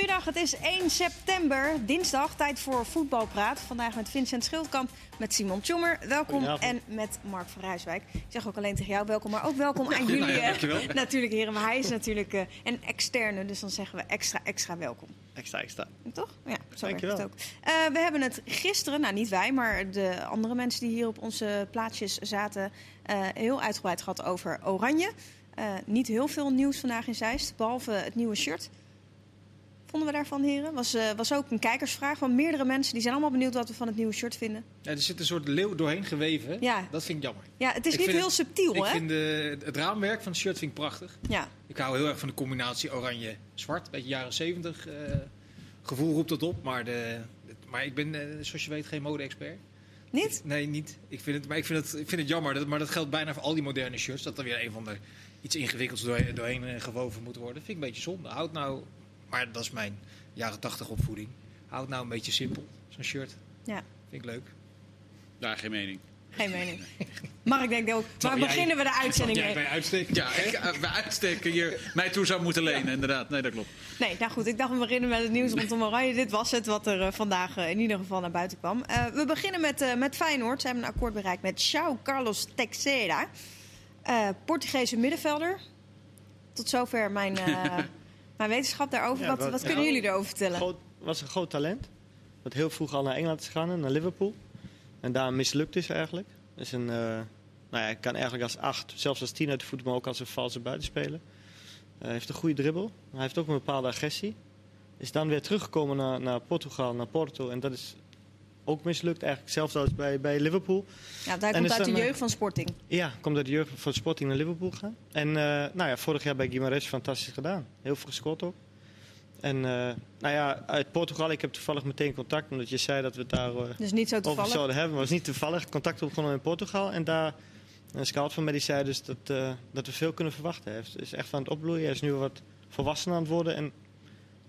Goedendag, het is 1 september, dinsdag, tijd voor voetbalpraat. Vandaag met Vincent Schildkamp, met Simon Tjommer, welkom. En met Mark van Rijswijk. Ik zeg ook alleen tegen jou welkom, maar ook welkom aan jullie. nou ja, hè. dankjewel. natuurlijk heren, maar hij is natuurlijk eh, een externe, dus dan zeggen we extra, extra welkom. Extra, extra. Toch? Ja, zo werkt het ook. Eh, we hebben het gisteren, nou niet wij, maar de andere mensen die hier op onze plaatsjes zaten, eh, heel uitgebreid gehad over Oranje. Niet heel veel nieuws vandaag in Zeist, behalve het nieuwe shirt. Vonden we daarvan, heren? Was, eh, was ook een kijkersvraag van meerdere mensen. Die zijn allemaal benieuwd wat we van het nieuwe shirt vinden. Ja, er zit een soort leeuw doorheen geweven. Ja. Dat vind ik jammer. Ja, het is Ik niet heel het- subtiel, ik hè? vind de, het raamwerk van het shirt vind ik prachtig. Ja. Ik hou heel erg van de combinatie oranje-zwart. Beetje jaren 70 eh, gevoel roept dat op. Maar, de, maar ik ben, eh, zoals je weet, geen mode-expert. Niet? Nee, niet. Ik vind het, maar ik vind het, ik vind het jammer. Dat, maar dat geldt bijna voor al die moderne shirts. Dat er weer een van de iets ingewikkelds doorheen, doorheen gewoven moet worden. vind ik een beetje zonde. Houd nou, maar dat is mijn jaren 80 opvoeding. Houd nou een beetje simpel, zo'n shirt. Ja, Vind ik leuk. Daar geen mening. geen mening. Mark denkt ook, waar jij- beginnen we de uitzending Jij mee? bij uitstek. Ja, ik eh, bij uitsteken hier mij toe zou moeten lenen, inderdaad. Nee, dat klopt. Nee, nou goed, ik dacht we beginnen met het nieuws rondom Oranje. Dit was het wat er eh, vandaag eh, in ieder geval naar buiten kwam. Eh, we beginnen met, eh, met Feyenoord. Ze hebben een akkoord bereikt met João Carlos Teixeira. Eh, Portugese middenvelder. Tot zover mijn, eh, mijn wetenschap daarover. Ja, wat, wat- wat kunnen jullie erover vertellen? Groot, was een groot talent. Dat heel vroeg al naar Engeland is gegaan en naar Liverpool. En daar mislukt is eigenlijk. Is een, eh, nou ja, kan eigenlijk als acht, zelfs als tien uit de voet, maar ook als een valse buitenspeler. Hij heeft een goede dribbel. Hij heeft ook een bepaalde agressie. Is dan weer teruggekomen naar, naar Portugal, naar Porto. En dat is ook mislukt eigenlijk. Zelfs als bij, bij Liverpool. Ja, want hij En komt uit de eh, jeugd van Sporting. Ja, komt uit de jeugd van Sporting naar Liverpool gaan. En eh, nou ja, vorig jaar bij Guimarães fantastisch gedaan. Heel veel gescoord ook. En eh, nou ja, uit Portugal, ik heb toevallig meteen contact, omdat je zei dat we het daar Dus niet zo over zouden hebben. Maar het was niet toevallig. Contact opgenomen in Portugal. En daar, een scout van mij die zei dus dat, eh, dat we veel kunnen verwachten. Hij is echt aan het opbloeien. Hij is nu wat volwassen aan het worden. En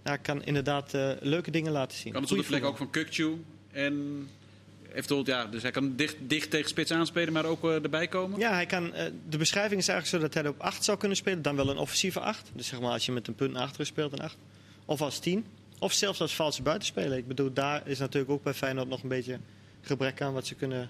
ja, kan inderdaad eh, leuke dingen laten zien. Kan het op de plek ook van Kukcu. En eventueel, ja, dus hij kan dicht, dicht tegen spits aanspelen, maar ook eh, erbij komen. Ja, hij kan, eh, de beschrijving is eigenlijk zo dat hij op 8 zou kunnen spelen. Dan wel een offensieve 8. Dus zeg maar als je met een punt naar achteren speelt, een 8. Of als 10. Of zelfs als valse buitenspeler. Ik bedoel, daar is natuurlijk ook bij Feyenoord nog een beetje gebrek aan wat ze kunnen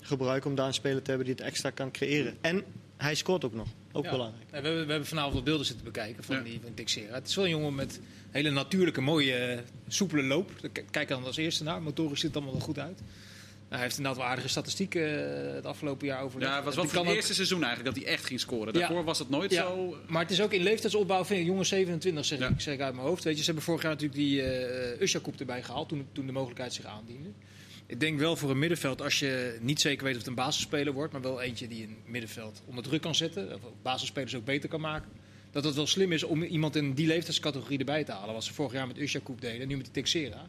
gebruiken om daar een speler te hebben die het extra kan creëren. En hij scoort ook nog. Ook Ja. belangrijk. Ja, we, hebben, we hebben vanavond wat beelden zitten bekijken van Ja. die van Teixeira. Het is wel een jongen met hele natuurlijke, mooie, eh, soepele loop. Daar Kijk dan als eerste naar. Motorisch ziet het allemaal wel goed uit. Nou, hij heeft inderdaad wel aardige statistieken eh, het afgelopen jaar over. Ja, het was wel voor het eerste seizoen eigenlijk dat hij echt ging scoren. Ja. Daarvoor was het nooit Ja. zo. Maar het is ook in leeftijdsopbouw, vind ik, jongen 27 zeg Ja. ik zeg ik uit mijn hoofd. Weet je, ze hebben vorig jaar natuurlijk die eh Usha Cup erbij gehaald toen, toen de mogelijkheid zich aandiende. Ik denk wel voor een middenveld, als je niet zeker weet of het een basisspeler wordt, maar wel eentje die een middenveld onder druk kan zetten, of basisspelers ook beter kan maken, dat het wel slim is om iemand in die leeftijdscategorie erbij te halen. Wat ze vorig jaar met Usha Cup deden en nu met de Texera.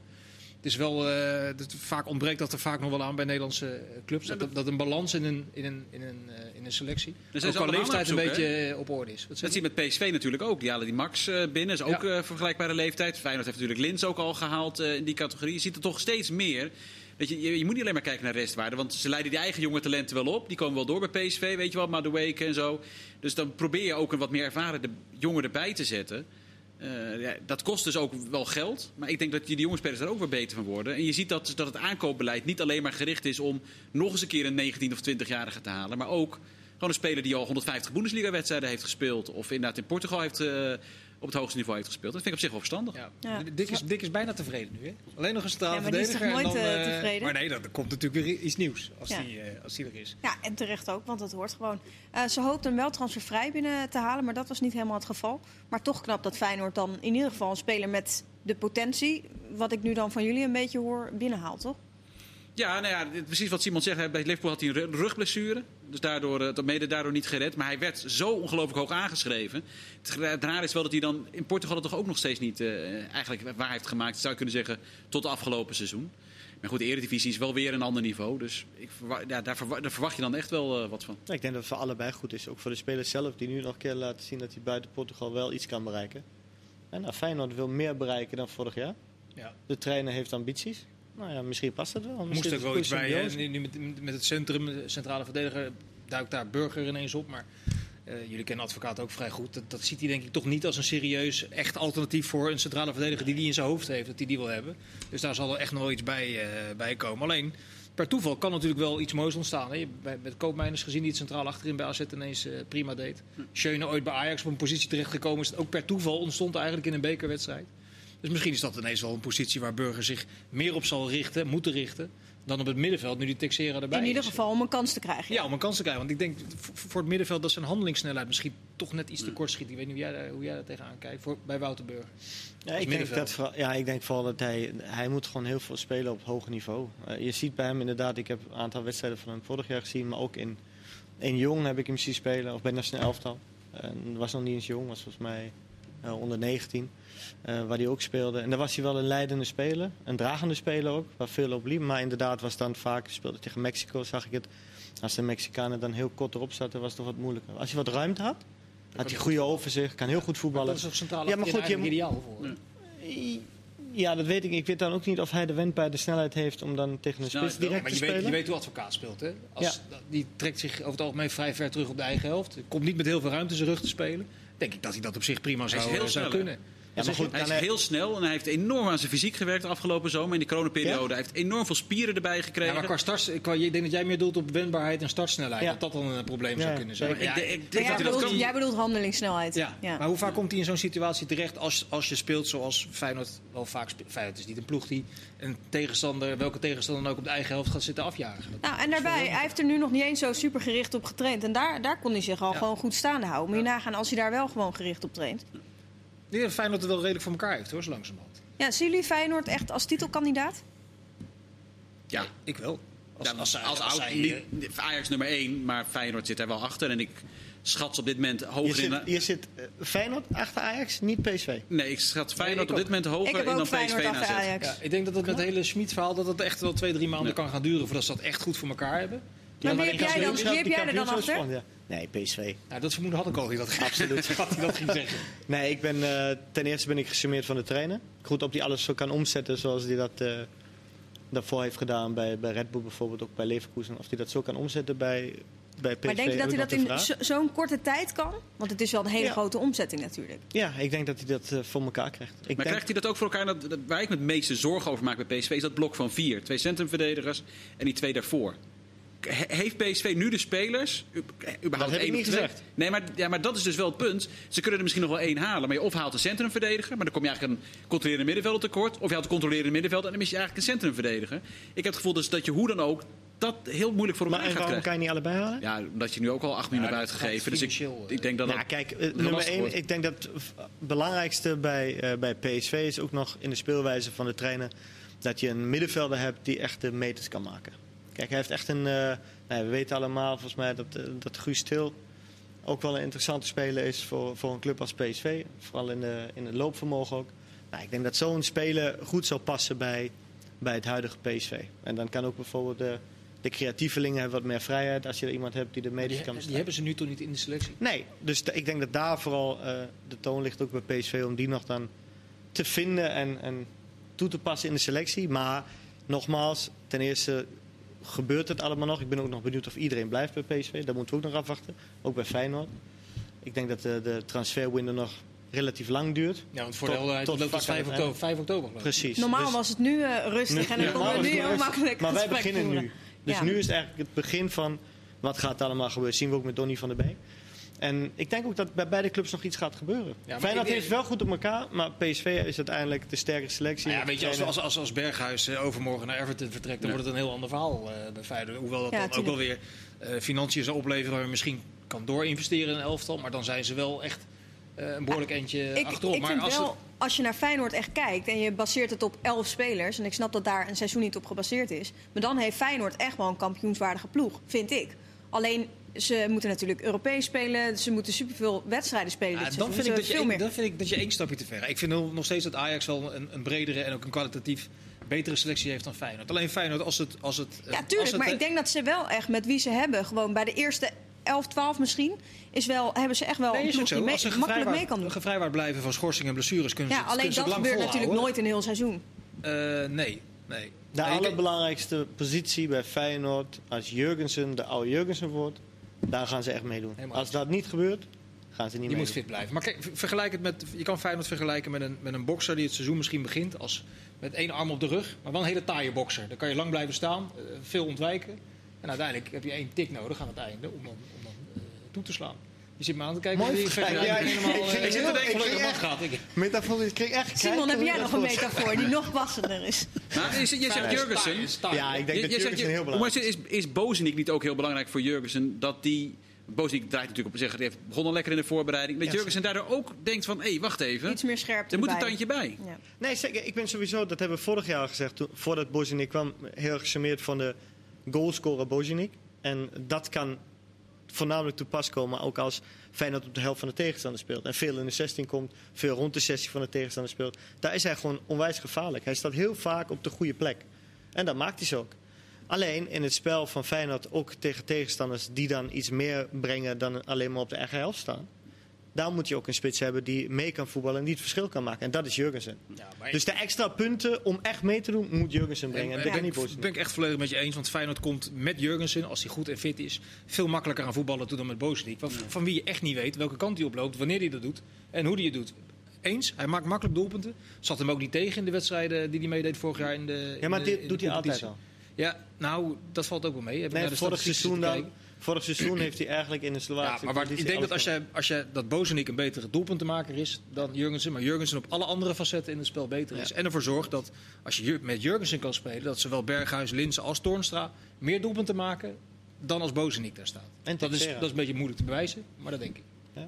Het is wel, eh, dat vaak ontbreekt dat er vaak nog wel aan bij Nederlandse eh, clubs. Ja, Dat, dat een balans in een, in een, in een, eh, in een selectie, ook qua leeftijd een beetje op orde is. Dat zie je met PSV natuurlijk ook. Die halen die Max eh, binnen. Is ook Ja. vergelijkbare leeftijd. Feyenoord heeft natuurlijk Lins ook al gehaald eh, in die categorie. Je ziet er toch steeds meer. Je, je, moet niet alleen maar kijken naar restwaarde. Want ze leiden die eigen jonge talenten wel op. Die komen wel door bij PSV, weet je wel. Madueke en zo. Dus dan probeer je ook een wat meer ervaren de jongen erbij te zetten. Eh, ja, dat kost dus ook wel geld. Maar ik denk dat die, jonge spelers daar ook weer beter van worden. En je ziet dat, dat het aankoopbeleid niet alleen maar gericht is om nog eens een keer een 19 of 20-jarige te halen. Maar ook gewoon een speler die al 150 Bundesliga-wedstrijden heeft gespeeld. Of inderdaad in Portugal heeft, eh, op het hoogste niveau heeft gespeeld. Dat vind ik op zich wel verstandig. Ja. Ja. Dick, is, Dick is bijna tevreden nu. Hè? Alleen nog een centrale Ja, maar verdediger. en nooit, dan, eh, eh, tevreden? Maar nee, dan komt natuurlijk weer iets nieuws als, Ja. die, eh, als die er is. Ja, en terecht ook, want dat hoort gewoon. Eh, ze hoopten hem wel transfervrij binnen te halen, maar dat was niet helemaal het geval. Maar toch knap dat Feyenoord dan in ieder geval een speler met de potentie, wat ik nu dan van jullie een beetje hoor, binnenhaalt, toch? Ja, nou ja, precies wat Simon zegt. Bij Liverpool had hij een ru- rugblessure. Dus daardoor, eh, mede daardoor niet gered. Maar hij werd zo ongelooflijk hoog aangeschreven. Het rare is wel dat hij dan in Portugal het toch ook nog steeds niet eh, eigenlijk waar heeft gemaakt. Zou je kunnen zeggen tot het afgelopen seizoen. Maar goed, de Eredivisie is wel weer een ander niveau. Dus ik ja, daar, verwa- daar verwacht je dan echt wel eh, wat van. Ja, ik denk dat het voor allebei goed is. Ook voor de spelers zelf, die nu nog een keer laten zien dat hij buiten Portugal wel iets kan bereiken. En nou, Feyenoord wil meer bereiken dan vorig jaar. Ja. De trainer heeft ambities. Nou ja, misschien past dat wel. Moest Misschien is wel iets bij. hè. Nu, met, met het centrum, de centrale verdediger, duikt daar Burger ineens op. Maar Eh, jullie kennen advocaat ook vrij goed. Dat, dat ziet hij denk ik toch niet als een serieus, echt alternatief voor een centrale verdediger die hij in zijn hoofd heeft, dat hij die wil hebben. Dus daar zal er echt nog wel iets bij, eh, bij komen. Alleen, per toeval kan natuurlijk wel iets moois ontstaan. Hè. Je hebt Met Koopmeiners gezien die het centraal achterin bij AZ ineens eh, prima deed. Schöne ooit bij Ajax op een positie terechtgekomen is. Het ook per toeval ontstond eigenlijk in een bekerwedstrijd. Dus misschien is dat ineens wel een positie waar Burger zich meer op zal richten, moeten richten, dan op het middenveld, nu die Texera erbij In ieder is. geval om een kans te krijgen. Ja, om een kans te krijgen. Want ik denk voor het middenveld dat zijn handelingssnelheid misschien toch net iets te kort schiet. Ik weet niet hoe jij, daar- hoe jij daar tegenaan kijkt voor, bij Wouter Burger. Ja, ik denk, dat, vooral- ja, ik denk vooral dat hij, hij moet gewoon heel veel spelen op hoog niveau. Eh, je ziet bij hem inderdaad, ik heb een aantal wedstrijden van hem vorig jaar gezien, maar ook in, in Jong heb ik hem zien spelen, of bij Nationaal Elftal. En was nog niet eens jong, was volgens mij onder 19, eh, waar hij ook speelde. En daar was hij wel een leidende speler, een dragende speler ook, waar veel op liep. Maar inderdaad was dan vaak, speelde tegen Mexico, zag ik het, als de Mexicanen dan heel kort erop zaten, was het toch wat moeilijker. Als hij wat ruimte had, had hij goede overzicht, kan heel goed voetballen. Dat is ook centraal Ja, maar goed, je ideaal voor. Ja. Ja, dat weet ik. Ik weet dan ook niet of hij de wendbaar de snelheid heeft om dan tegen een spits direct Maar te je weet, spelen. je weet hoe advocaat speelt. Hè? Als, Ja. Die trekt zich over het algemeen vrij ver terug op de eigen helft. Komt niet met heel veel ruimte zijn rug te spelen. Denk ik dat hij dat op zich prima zou, heel zou kunnen. Ja, maar goed, Hij is hij- heel snel en hij heeft enorm aan zijn fysiek gewerkt de afgelopen zomer in die coronaperiode. Ja? Hij heeft enorm veel spieren erbij Ja, gekregen. maar qua start, qua, je denkt dat jij meer doelt op wendbaarheid en startsnelheid. Ja. Dat dat dan een probleem Ja, zou kunnen zijn. Ik denk- ik denk jij, dat hij dat bedoelt, kan. jij bedoelt handelingssnelheid. Ja. Ja. maar hoe vaak komt hij in zo'n situatie terecht als, als je speelt zoals Feyenoord wel vaak speelt? Feyenoord is niet een ploeg die een tegenstander, welke tegenstander dan ook op de eigen helft gaat zitten afjagen. Dat- Nou, en daarbij, hij heeft er nu nog niet eens zo super gericht op getraind. En daar, daar kon hij zich al Ja. gewoon goed staande houden. Moet je nagaan als hij daar wel gewoon gericht op traint. Ik denk dat Feyenoord het wel redelijk voor elkaar heeft hoor, zo langzamerhand. Ja, zien jullie Feyenoord echt als titelkandidaat? Ja. Ik wel. Als, Ja, als, zij- als, als oud- zij, niet- Ajax nummer 1, maar Feyenoord zit er wel achter. En ik schat ze op dit moment je hoger zit, in... je zit Feyenoord achter Ajax, niet PSV. Nee, ik schat Feyenoord ik op dit moment hoger in dan ook PSV achter. Ajax. ja, ik denk dat het met het hele Schmid-verhaal dat het echt wel twee, drie maanden kan gaan duren voordat ze dat echt goed voor elkaar hebben. Maar wie dan heb jij dan, kampioenschap- wie heb jij er dan achter? Ja. Nee, PSV. Nou, dat vermoeden had ik al niet dat, Absoluut. dat hij dat ging zeggen. Nee, ik ben, eh, ten eerste ben ik gesummeerd van de trainer. Goed op die alles zo kan omzetten zoals hij dat eh, daarvoor heeft gedaan bij, bij Red Bull bijvoorbeeld, ook bij Leverkusen. Of hij dat zo kan omzetten bij, bij PSV. Maar denk je dat hij dat in zo- zo'n korte tijd kan? Want het is wel een hele Ja. grote omzetting natuurlijk. Ja, ik denk dat hij dat eh, voor elkaar krijgt. Ik Maar denk, krijgt hij dat ook voor elkaar? Dat, dat- waar ik me het meeste zorgen over maak bij PSV is dat blok van vier. Twee centrumverdedigers en die twee daarvoor. He- Heeft PSV nu de spelers? u- Überhaupt Dat heb ik niet twee? gezegd. Nee, maar, ja, maar dat is dus wel het punt. Ze kunnen er misschien nog wel één halen. Maar je of haalt een centrumverdediger, maar dan kom je eigenlijk een controlerende middenvelder tekort. Of je haalt een controlerende middenvelder en dan mis je eigenlijk een centrumverdediger. Ik heb het gevoel dus dat je hoe dan ook dat heel moeilijk voor maar elkaar en gaat waarom krijgen. kan je niet allebei halen? Ja, omdat je nu ook al 8 miljoen Ja, hebt uitgegeven. Dus ik, eh, ik denk dat Nou, dat... kijk, eh, nummer één, wordt. ik denk dat het belangrijkste bij, eh, bij PSV is ook nog in de speelwijze van de trainer dat je een middenvelder hebt die echt de meters kan maken. Kijk, hij heeft echt een. eh, nou, we weten allemaal volgens mij dat, eh, dat Guus Stil ook wel een interessante speler is voor, voor een club als PSV. Vooral in, de, in het loopvermogen ook. Nou, ik denk dat zo'n speler goed zal passen bij, bij het huidige PSV. En dan kan ook bijvoorbeeld de, de creatievelingen hebben wat meer vrijheid als je er iemand hebt die de Die, kan die hebben ze nu toch niet in de selectie? Nee, dus ik denk dat daar vooral eh, de toon ligt ook bij PSV om die nog dan te vinden en, en toe te passen in de selectie. Maar nogmaals, ten eerste gebeurt het allemaal nog. Ik ben ook nog benieuwd of iedereen blijft bij PSV. Dat moeten we ook nog afwachten. Ook bij Feyenoord. Ik denk dat de, de transferwindow nog relatief lang duurt. Ja, want voor Tot- de helderheid tot loopt het vlak aan 5 het oktober. 5 oktober. Precies. Normaal Dus- was het nu eh, rustig en dan Ja, konden we nu heel rustig. makkelijk Maar wij beginnen voeren. nu. Dus Ja. nu is het eigenlijk het begin van wat gaat er allemaal gebeuren. zien we ook met Donny van der Beek. En ik denk ook dat bij beide clubs nog iets gaat gebeuren. Feyenoord heeft wel goed op elkaar, maar PSV is uiteindelijk de sterke selectie. Nou ja, weet je, als, Trainer. als, als, als Berghuis eh, overmorgen naar Everton vertrekt, dan Ja. wordt het een heel ander verhaal eh, bij Feyenoord. Hoewel dat Ja, dan ook wel weer eh, financiën zou opleveren waar je misschien kan doorinvesteren in een elftal. Maar dan zijn ze wel echt eh, een behoorlijk eentje Ik, achterop. ik maar vind als wel, het- als je naar Feyenoord echt kijkt en je baseert het op elf spelers... en ik snap dat daar een seizoen niet op gebaseerd is... maar dan heeft Feyenoord echt wel een kampioenswaardige ploeg, vind ik. Alleen, ze moeten natuurlijk Europees spelen... ze moeten superveel wedstrijden spelen Ja, dan, vind ik dat je veel één, meer. dan vind ik dat je één stapje te ver gaat. Ik vind nog steeds dat Ajax wel een, een bredere en ook een kwalitatief betere selectie heeft dan Feyenoord. Alleen Feyenoord, als het... Als het Ja, als tuurlijk. het, Maar eh, ik denk dat ze wel echt met wie ze hebben... gewoon bij de eerste 11, 12 misschien... Is wel, hebben ze echt wel Nee, een ploeg die mee- ze makkelijk mee kan doen. gevrijwaard blijven van schorsingen en blessures, kunnen Ja, ze, alleen kunnen dat gebeurt natuurlijk nooit een heel seizoen. Eh, nee, nee. De Nee, ik- allerbelangrijkste positie bij Feyenoord, als Jurgensen de oude Jurgensen wordt, daar gaan ze echt meedoen. Helemaal Als dat niet gebeurt, gaan ze niet Die moet fit blijven. Maar kijk, ver- vergelijk het met, je kan Feyenoord vergelijken met een, met een bokser die het seizoen misschien begint als met één arm op de rug, maar wel een hele taaie bokser. Dan kan je lang blijven staan, eh, veel ontwijken. En uiteindelijk heb je één tik nodig aan het einde om dan, om dan eh, toe te slaan. Je zit me aan te kijken. Mooi die Ja, ik- helemaal, ik- eh, ik zit te denken, ik gaat. Metafoor, ik kreeg echt Simon, heb jij nog een metafoor die nog passender is? Maar is, je zegt is Jurgensen. is. Ja, ik denk Je- dat Jurgensen heel maar belangrijk is, is Bozenik niet ook heel belangrijk voor Jurgensen? Dat die... Bozenik draait natuurlijk op zich. Die heeft begonnen lekker in de voorbereiding. Dat Ja, Jurgensen daardoor ook denkt van... Hé, wacht even. Iets meer scherp Er moet een tandje bij. Ja. Nee, zeker. Ik ben sowieso, dat hebben we vorig jaar al gezegd, toen, voordat Bozinik kwam, heel gecharmeerd van de goalscorer Bozinik. En dat kan voornamelijk toe pas komen, ook als Feyenoord op de helft van de tegenstander speelt. En veel in de 16 komt, veel rond de 16 van de tegenstander speelt. Daar is hij gewoon onwijs gevaarlijk. Hij staat heel vaak op de goede plek. En dat maakt hij zo ook. Alleen in het spel van Feyenoord, ook tegen tegenstanders die dan iets meer brengen dan alleen maar op de eigen helft staan. Daar moet je ook een spits hebben die mee kan voetballen en die het verschil kan maken. En dat is Jurgensen. Ja, maar Dus de extra punten om echt mee te doen, moet Jurgensen brengen. En niet ik, ben ik echt volledig met je eens. Want Feyenoord komt met Jurgensen, als hij goed en fit is, veel makkelijker aan voetballen toe dan met Bozenik. Van, van wie je echt niet weet welke kant hij oploopt, wanneer hij dat doet en hoe hij het doet. Eens, hij maakt makkelijk doelpunten. Zat hem ook niet tegen in de wedstrijden die hij meedeed vorig jaar in de Ja, maar dit doet hij altijd al. Ja, nou, dat valt ook wel mee. Heb Nee, vorig seizoen, dan. Vorig seizoen heeft hij eigenlijk in de Ja, Slovaakse maar waar, ik denk dat als je, als je dat Bozenik een betere doelpuntenmaker is dan Jurgensen, maar Jurgensen op alle andere facetten in het spel beter is. Ja. En ervoor zorgt dat als je met Jurgensen kan spelen, dat zowel Berghuis, Linsen als Toornstra meer doelpunten maken dan als Bozenik daar staat. En dat, is, dat is een beetje moeilijk te bewijzen, maar dat denk ik. Ja.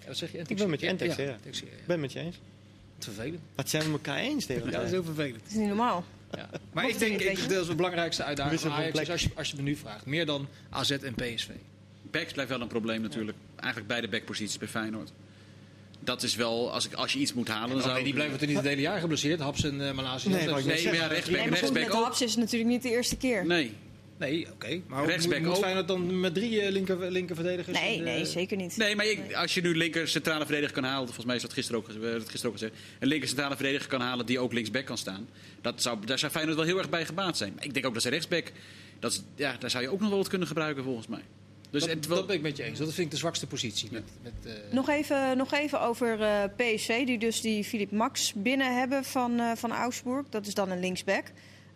Ja, wat zeg je? En Ik ben met je, en. Ja, ja. Ik ben het met je eens. Wat vervelend. Wat zijn we elkaar eens tegen Ja, dat is heel vervelend. Dat is niet normaal. Ja. Maar ik denk, ik, dat is de belangrijkste uitdaging van Ajax, is als je, als je me nu vraagt. Meer dan AZ en PSV. Backs blijft wel een probleem natuurlijk. Eigenlijk beide backposities bij Feyenoord. Dat is wel, als, ik, als je iets moet halen, dan zou nee, die blijven er niet het hele jaar geblesseerd. Haps en uh, Malaysia. Nee, wou ik net Nee, maar ja, rechtsback, Nee, maar rechtsback met ook. Haps is het natuurlijk niet de eerste keer. Nee. Nee, oké. Maar Rechtsback moet, moet ook. Feyenoord dan met drie eh, linker, linker verdedigers? Nee, de- nee, zeker niet. Nee, maar ik- als je nu linker centrale verdediger kan halen, volgens mij is dat gisteren ook, werd het gisteren ook gezegd, een linker centrale verdediger kan halen die ook linksback kan staan. Dat zou, daar zou Feyenoord wel heel erg bij gebaat zijn. Maar ik denk ook dat ze rechtsback, dat is, ja, daar zou je ook nog wel wat kunnen gebruiken volgens mij. Dus dat, het wel- dat ben ik met je eens. Dat vind ik de zwakste positie. Met, met, eh, Nog even, nog even over eh PSV, die dus die Filip Max binnen hebben van, eh, van Augsburg. Dat is dan een linksback.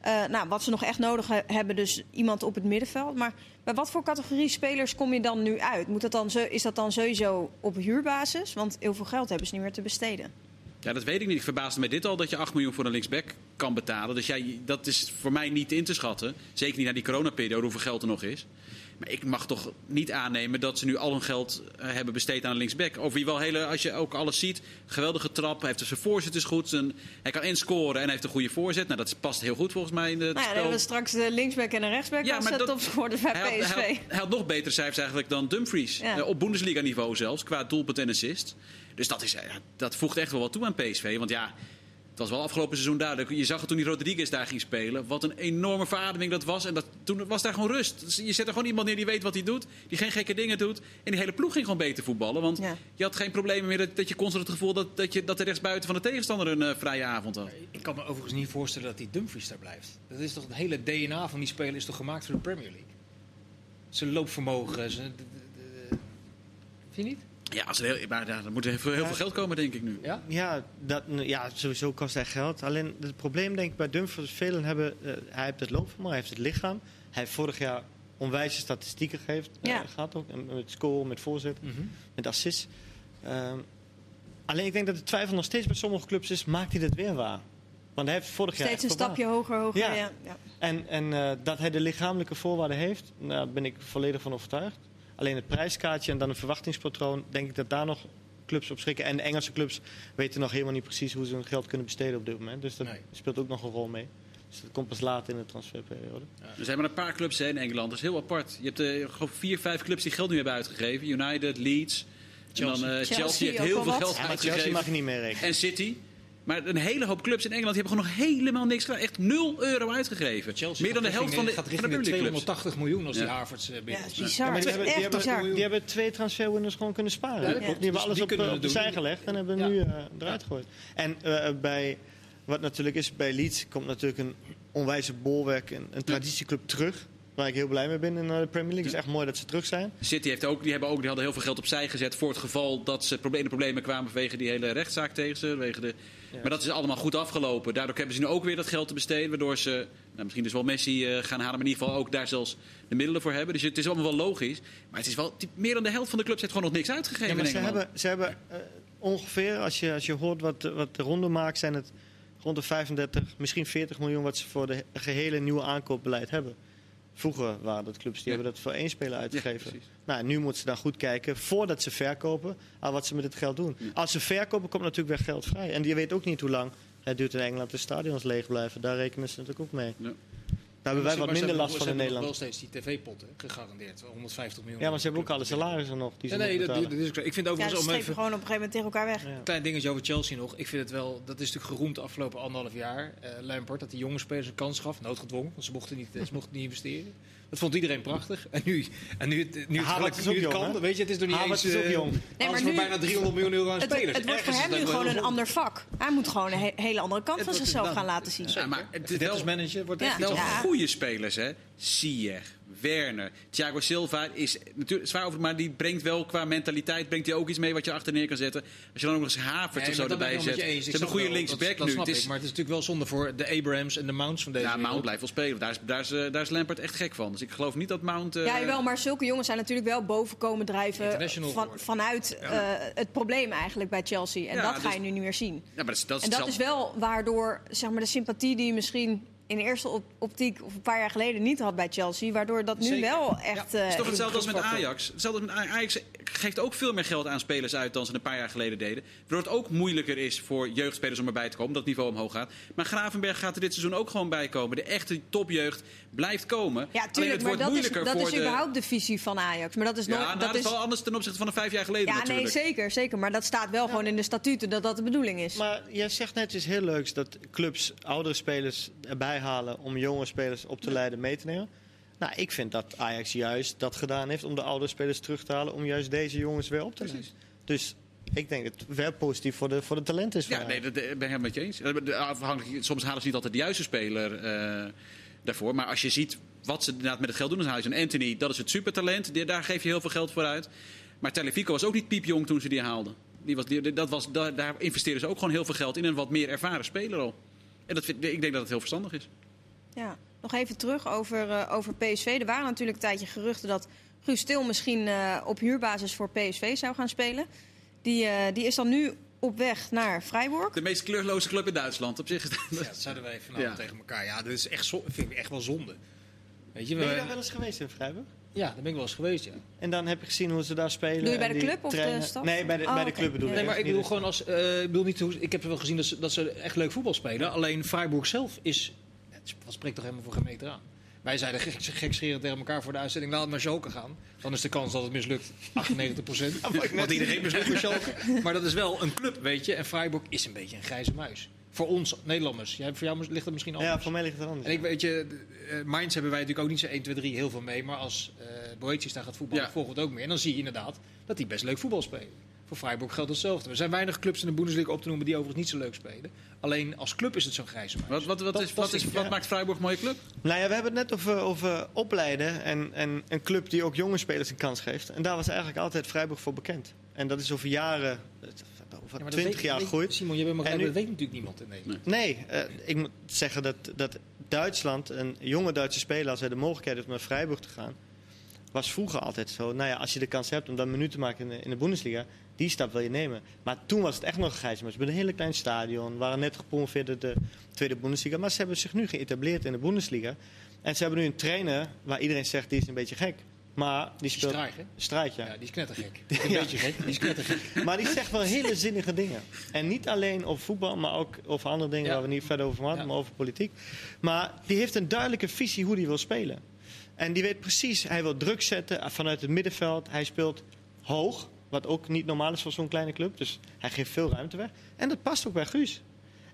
Eh, nou, wat ze nog echt nodig he- hebben, dus iemand op het middenveld. Maar bij wat voor categorie spelers kom je dan nu uit? Moet dat dan is dat dan sowieso op huurbasis? Want heel veel geld hebben ze niet meer te besteden. Ja, dat weet ik niet. Ik verbaasde mij dit al dat je 8 miljoen voor een linksback kan betalen. Dus jij, dat is voor mij niet in te schatten. Zeker niet na die coronaperiode, hoeveel geld er nog is. Maar ik mag toch niet aannemen dat ze nu al hun geld eh, hebben besteed aan een linksback. Over wie wel hele, als je ook alles ziet, geweldige trap. Hij heeft dus zijn voorzet is goed. Zijn, hij kan inscoren en hij heeft een goede voorzet. Nou, dat past heel goed volgens mij in het Nou ja, dan hebben we straks de linksback en een rechtsback Ja, als de topscorers bij Hij had, PSV. hij, had, hij had nog betere cijfers eigenlijk dan Dumfries. Ja. Eh, op Bundesliga niveau zelfs, qua doelpunt en assist. Dus dat, is, ja, dat voegt echt wel wat toe aan PSV. Want ja, was wel afgelopen seizoen duidelijk. Je zag het toen die Rodriguez daar ging spelen. Wat een enorme verademing dat was. En dat, toen was daar gewoon rust. Dus je zet er gewoon iemand neer die weet wat hij doet. Die geen gekke dingen doet. En die hele ploeg ging gewoon beter voetballen. Want Ja. je had geen problemen meer dat, dat je constant het gevoel dat, dat, je, dat de rechtsbuiten van de tegenstander een eh, vrije avond had. Ik kan me overigens niet voorstellen dat die Dumfries daar blijft. Dat is toch het hele DNA van die speler is toch gemaakt voor de Premier League. Zijn loopvermogen, zijn... de- de- de- Vind je niet? Ja, als er heel, maar ja, er moet heel, veel, heel veel geld komen, denk ik nu. Ja? Ja, dat, ja, sowieso kost hij geld. Alleen het probleem denk ik bij Dumfries, velen hebben, eh, hij heeft het loopvermogen, hij heeft het lichaam. Hij heeft vorig jaar onwijze statistieken gegeven, eh, gehad ook. Met score, met voorzet, met assist. Ehm, alleen ik denk dat de twijfel nog steeds bij sommige clubs is, maakt hij dit weer waar? Want hij heeft vorig jaar Steeds echt een stapje hoger, hoger. Ja. Ja. Ja. En, en eh, dat hij de lichamelijke voorwaarden heeft, nou, daar ben ik volledig van overtuigd. Alleen het prijskaartje en dan een verwachtingspatroon, denk ik dat daar nog clubs op schrikken. En de Engelse clubs weten nog helemaal niet precies hoe ze hun geld kunnen besteden op dit moment. Dus dat Nee. speelt ook nog een rol mee. Dus dat komt pas later in de transferperiode. Er zijn maar een paar clubs hè, in Engeland. Dat is heel apart. Je hebt eh, ik geloof vier, vijf clubs die geld nu hebben uitgegeven. United, Leeds. Chelsea. En dan, eh, Chelsea, Chelsea heeft heel veel wat. geld Ja, uitgegeven. Chelsea mag je niet mee rekenen. En City. Maar een hele hoop clubs in Engeland die hebben gewoon nog helemaal niks gedaan. Echt 0 euro uitgegeven. Chelsea Meer dan de helft van de, richting- van gaat de richting de Premier League clubs. 280 miljoen als die Ja. Harvards eh, Ja, binnen. dat is Ja, bizar. maar Het die hebben, die, echt hebben, bizar. die hebben twee transferwinners gewoon kunnen sparen. Ja, Die hebben Dus alles die op, eh, het op de doen. zij gelegd en hebben Ja. nu eh, eruit gegooid. En eh, bij, wat natuurlijk is, bij Leeds komt natuurlijk een onwijze bolwerk, een, een traditieclub terug. Waar ik heel blij mee ben in eh, de Premier League. Het is echt mooi dat ze terug zijn. City heeft ook, die, hebben ook, die hadden heel veel geld opzij gezet voor het geval dat ze problemen, problemen kwamen vanwege die hele rechtszaak tegen ze. Vanwege de, Maar dat is allemaal goed afgelopen. Daardoor hebben ze nu ook weer dat geld te besteden. Waardoor ze nou, misschien dus wel Messi eh, gaan halen. Maar in ieder geval ook daar zelfs de middelen voor hebben. Dus het is allemaal wel logisch. Maar het is wel, meer dan de helft van de clubs heeft gewoon nog niks uitgegeven. Ja, maar ze hebben, ze hebben eh, ongeveer, als je, als je hoort wat, de- wat de ronde maakt, zijn het rond de 35, misschien 40 miljoen wat ze voor de gehele nieuwe aankoopbeleid hebben. Vroeger waren dat clubs die Ja. hebben dat voor één speler uitgegeven. nou, nu moeten ze dan goed kijken, voordat ze verkopen, aan wat ze met het geld doen. Als ze verkopen, komt natuurlijk weer geld vrij. En je weet ook niet hoe lang het duurt in Engeland de stadions leeg blijven. Daar rekenen ze natuurlijk ook mee. Ja. Daar hebben wij wat ze minder hebben last van in ze hebben Nederland. nog wel steeds die tv-pot hè, gegarandeerd. 150 miljoen. Ja, maar ze hebben ook alle salarissen nog. Die ze Nee, nee, dat, is, ik vind Ja, overigens strepen even gewoon op een gegeven moment tegen elkaar weg. Ja. klein dingetje over Chelsea nog. Ik vind het wel, dat is natuurlijk geroemd de afgelopen anderhalf jaar. eh Lampard, dat die jonge spelers een kans gaf, noodgedwongen, want ze mochten niet, ze mochten niet investeren. Dat vond iedereen prachtig. En nu, en nu, het- nu het, nu ook het jong, kan, weet je, het is nog niet Havertz eens... is ook eh, jong. Nee, maar voor nu- bijna 300 miljoen euro aan Het, spelers. het wordt voor hem het nu gewoon een ander vak. Hij moet gewoon een he- hele andere kant Het van zichzelf gaan laten zien. Ja, maar het is wel, manager wordt echt wel goede spelers, hè? Ziyech, Werner, Thiago Silva is natuurlijk zwaar over, maar die brengt wel qua mentaliteit brengt hij ook iets mee wat je achter neer kan zetten. Als je dan ook nog eens Havertz Nee, of zo erbij zet. Ze hebben een goede linksback nu. snap Het is, ik, maar het is natuurlijk wel zonde voor de Abrahams en de Mounts van deze ja, Mount blijft wel spelen. Daar is, daar, is, eh, daar is Lampard echt gek van. Dus ik geloof niet dat Mount... eh, Ja, wel, maar zulke jongens zijn natuurlijk wel boven komen drijven van, vanuit eh, het probleem eigenlijk bij Chelsea. En Ja, dat ga dus- je nu niet meer zien. Ja, maar dat is, dat is En dat is wel waardoor zeg maar, de sympathie die je misschien in de eerste op- optiek of een paar jaar geleden niet had bij Chelsea, waardoor dat nu Zeker. wel echt. eh, Het is toch hetzelfde als met. Ajax. Hetzelfde als met Ajax. Geeft ook veel meer geld aan spelers uit dan ze een paar jaar geleden deden. Waardoor het ook moeilijker is voor jeugdspelers om erbij te komen. Dat het niveau omhoog gaat. Maar Gravenberg gaat er dit seizoen ook gewoon bij komen. De echte topjeugd blijft komen. ja, Alleen tuurlijk, het maar wordt dat is, moeilijker dat voor is de... überhaupt de visie van Ajax. Maar dat is Ja, nooit. nou, dat dat is is, wel anders ten opzichte van een vijf jaar geleden ja, nee, zeker, zeker. Maar dat staat wel gewoon in de statuten dat dat de bedoeling is. Maar jij zegt net iets heel leuks dat clubs oudere spelers erbij halen om jonge spelers op te leiden mee te nemen. Nou, ik vind dat Ajax juist dat gedaan heeft om de oudere spelers terug te halen om juist deze jongens weer op te leiden. Dus ik denk dat het wel positief voor de, voor de talent is. Ja, nee, Ajax. dat dat ben ik helemaal met je eens. Eh, de- Afhankelijk, soms halen ze niet altijd de juiste speler eh, daarvoor. Maar als je ziet wat ze inderdaad met het geld doen, dan halen ze een Anthony. Dat is het supertalent. Daar geef je heel veel geld voor uit. Maar Telefico was ook niet piepjong toen ze die haalden. Die was, die, dat was, daar, daar investeren ze ook gewoon heel veel geld in. Een wat meer ervaren speler al. En dat vind, ik denk dat het heel verstandig is. Ja, nog even terug over, eh, over PSV. Er waren natuurlijk een tijdje geruchten dat Guus Stil misschien eh, op huurbasis voor PSV zou gaan spelen. Die, eh, die is dan nu op weg naar Freiburg. De meest kleurloze club in Duitsland. Op zich Ja, dat zeiden wij vanavond Ja. tegen elkaar. Ja, dat is echt zo, vind ik echt wel zonde. Weet je, Ben je we, daar wel eens geweest in Vrijburg? ja, daar ben ik wel eens geweest, ja. En dan heb ik gezien hoe ze daar spelen. Doe je bij de club of de staf? Nee, bij de, Oh, bij de oké. club bedoel ik. Nee, maar ik bedoel gewoon als. eh, ik bedoel niet hoe, ik heb wel gezien dat ze, dat ze echt leuk voetbal spelen. Alleen Freiburg zelf is. Het spreekt toch helemaal voor geen meter aan. Wij zeiden gek, gekscherend tegen elkaar voor de uitzending. Laat het maar Schalke gaan. Dan is de kans dat het mislukt 98 procent. Want iedereen mislukt met Schalke. Maar dat is wel een club, weet je. En Freiburg is een beetje een grijze muis. Voor ons Nederlanders. Jij, voor jou ligt het misschien anders. Ja, voor mij ligt het anders. En ik weet je, eh, Mainz hebben wij natuurlijk ook niet zo 1, 2, 3 heel veel mee. Maar als uh, Boetius daar gaat voetballen, Ja. volgen we het ook meer. En dan zie je inderdaad dat die best leuk voetbal spelen. Voor Freiburg geldt hetzelfde. Er zijn weinig clubs in de Bundesliga op te noemen die overigens niet zo leuk spelen. Alleen als club is het zo'n grijze muis. Wat, wat, wat, Dat- is, wat, is, ik, wat ja. maakt Freiburg een mooie club? Nou ja, we hebben het net over, over opleiden en, en een club die ook jonge spelers een kans geeft. En daar was eigenlijk altijd Freiburg voor bekend. En dat is over jaren, over Ja, maar dat 20 weet- jaar gegroeid. Simon, je bent maar dat weet natuurlijk niemand in Nederland. Nee, eh, ik moet zeggen dat, dat Duitsland, een jonge Duitse speler, als hij de mogelijkheid heeft om naar Freiburg te gaan, was vroeger altijd zo. Nou ja, als je de kans hebt om dan minuut te maken in de, in de Bundesliga, die stap wil je nemen. Maar toen was het echt nog een ze hebben een hele klein stadion, waren net gepromoveerd uit de tweede Bundesliga. Maar ze hebben zich nu geëtableerd in de Bundesliga. En ze hebben nu een trainer waar iedereen zegt, die is een beetje gek. Maar die Die speelt... straat, hè? Ja. Ja, die is knettergek. Een beetje gek, die is knettergek. Maar die zegt wel hele zinnige dingen. En niet alleen over voetbal, maar ook over andere dingen Ja. waar we niet verder over hadden, Ja. maar over politiek. Maar die heeft een duidelijke visie hoe hij wil spelen. En die weet precies, hij wil druk zetten vanuit het middenveld. Hij speelt hoog, wat ook niet normaal is voor zo'n kleine club. Dus hij geeft veel ruimte weg. En dat past ook bij Guus.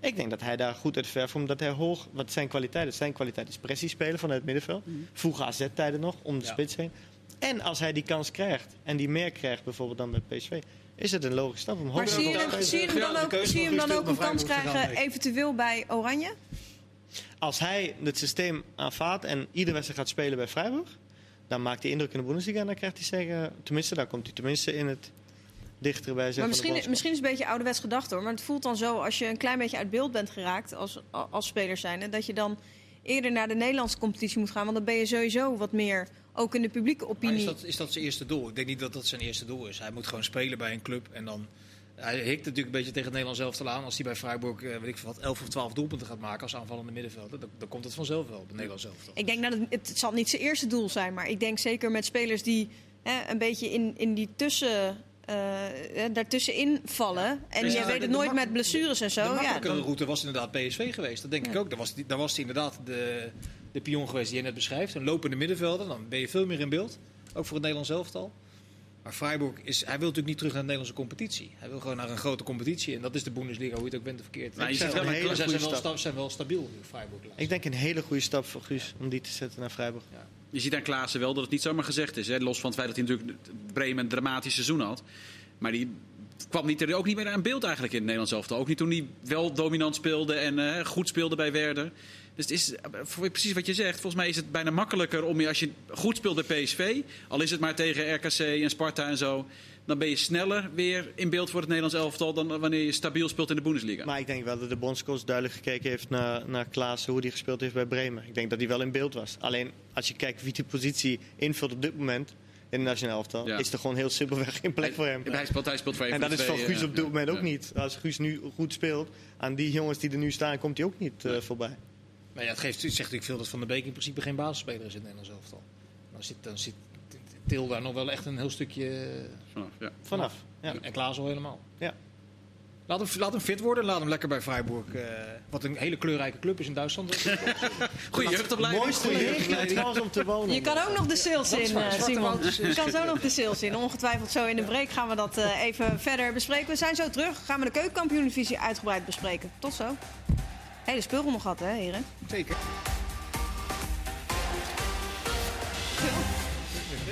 Ik denk dat hij daar goed uit verf, omdat hij hoog, wat zijn kwaliteit is. Zijn kwaliteit is pressie spelen vanuit het middenveld. Vroeger AZ-tijden nog, om de Ja. spits heen. En als hij die kans krijgt, en die meer krijgt bijvoorbeeld dan bij PSV, is het een logische stap om hoog Maar te zie je gaan hem, spelen. zie je hem Ja, dan ook, zie je hem dan ook een kans krijgen, eventueel bij Oranje? Als hij het systeem aanvaardt en iedere wedstrijd gaat spelen bij Freiburg, dan maakt hij indruk in de Bundesliga en dan krijgt hij zeggen, tenminste, daar komt hij tenminste in het dichtere bij zijn. Maar misschien, misschien is het een beetje ouderwets gedacht hoor. Maar het voelt dan zo als je een klein beetje uit beeld bent geraakt als, als speler zijn. Dat je dan eerder naar de Nederlandse competitie moet gaan. Want dan ben je sowieso wat meer ook in de publieke Maar opinie. is, dat, is dat zijn eerste doel? Ik denk niet dat dat zijn eerste doel is. Hij moet gewoon spelen bij een club en dan... Hij hikt natuurlijk een beetje tegen het Nederlands elftal aan. Als hij bij Freiburg, eh, weet ik wat, 11 of 12 doelpunten gaat maken als aanvallende middenvelder. Dan, dan komt het vanzelf wel op het Nederlands elftal. Ik denk dat het, het zal niet zijn eerste doel zijn. Maar ik denk zeker met spelers die hè, een beetje in, in die tussen. eh, eh, daartussenin vallen. En Dus je ja, weet de- het de nooit met blessures en de zo. Ja, makkelijkere dan- route was inderdaad PSV geweest. Dat denk ik Ja. ook. Daar was, die- daar was hij inderdaad de, de pion geweest die je net beschrijft. Een lopende middenvelder. Dan ben je veel meer in beeld. Ook voor het Nederlands elftal. Maar Freiburg is, hij wil natuurlijk niet terug naar de Nederlandse competitie. Hij wil gewoon naar een grote competitie. En dat is de Bundesliga, hoe je het ook bent of verkeerd. Maar je ziet wel een hele zijn goede wel, stap. zijn wel stabiel, Freiburg. Ik denk een hele goede stap voor Guus om die te zetten naar Freiburg. Je ziet aan Klaassen wel dat het niet zomaar gezegd is. Hè? Los van het feit dat hij natuurlijk Bremen een dramatisch seizoen had. Maar die kwam niet, er ook niet meer aan beeld eigenlijk in het Nederlands elftal. Ook niet toen hij wel dominant speelde en eh, goed speelde bij Werder. Dus het is eh, voor- precies wat je zegt. Volgens mij is het bijna makkelijker om je, als je goed speelt bij PSV... al is het maar tegen RKC en Sparta en zo... dan ben je sneller weer in beeld voor het Nederlands elftal... dan wanneer je stabiel speelt in de Bundesliga. Maar ik denk wel dat de bondscoach duidelijk gekeken heeft naar, naar Klaassen, hoe hij gespeeld heeft bij Bremen. Ik denk dat hij wel in beeld was. Alleen als je kijkt wie die positie invult op dit moment in het nationaal elftal, Ja. is er gewoon heel simpelweg geen plek voor hem. Hij speelt, hij speelt voor En dat de is van twee, Guus eh, op dit ja. moment ook Ja. niet. Als Guus nu goed speelt, aan die jongens die er nu staan, komt hij ook niet eh, voorbij. Maar ja, het, geeft, het zegt natuurlijk veel dat Van der Beek in principe geen basisspeler is in het Nederlands elftal. Dan zit, dan zit Til daar nog wel echt een heel stukje... eh, Vanaf, ja. Vanaf. Ja. En Klaas al helemaal. Ja. Laat hem, laat hem fit worden. Laat hem lekker bij Freiburg. eh, wat een hele kleurrijke club is in Duitsland. Goeie jeugdopleiding. Mooiste jeugdopleiding. om te wonen. Je kan ook nog de sales in, eh, Simon. Je kan zo nog de sales in. Ongetwijfeld zo in de break gaan we dat eh, even verder bespreken. We zijn zo terug. Gaan we de keukenkampioen-divisie uitgebreid bespreken. Tot zo. Hele speelronde gehad, hè, heren? Zeker.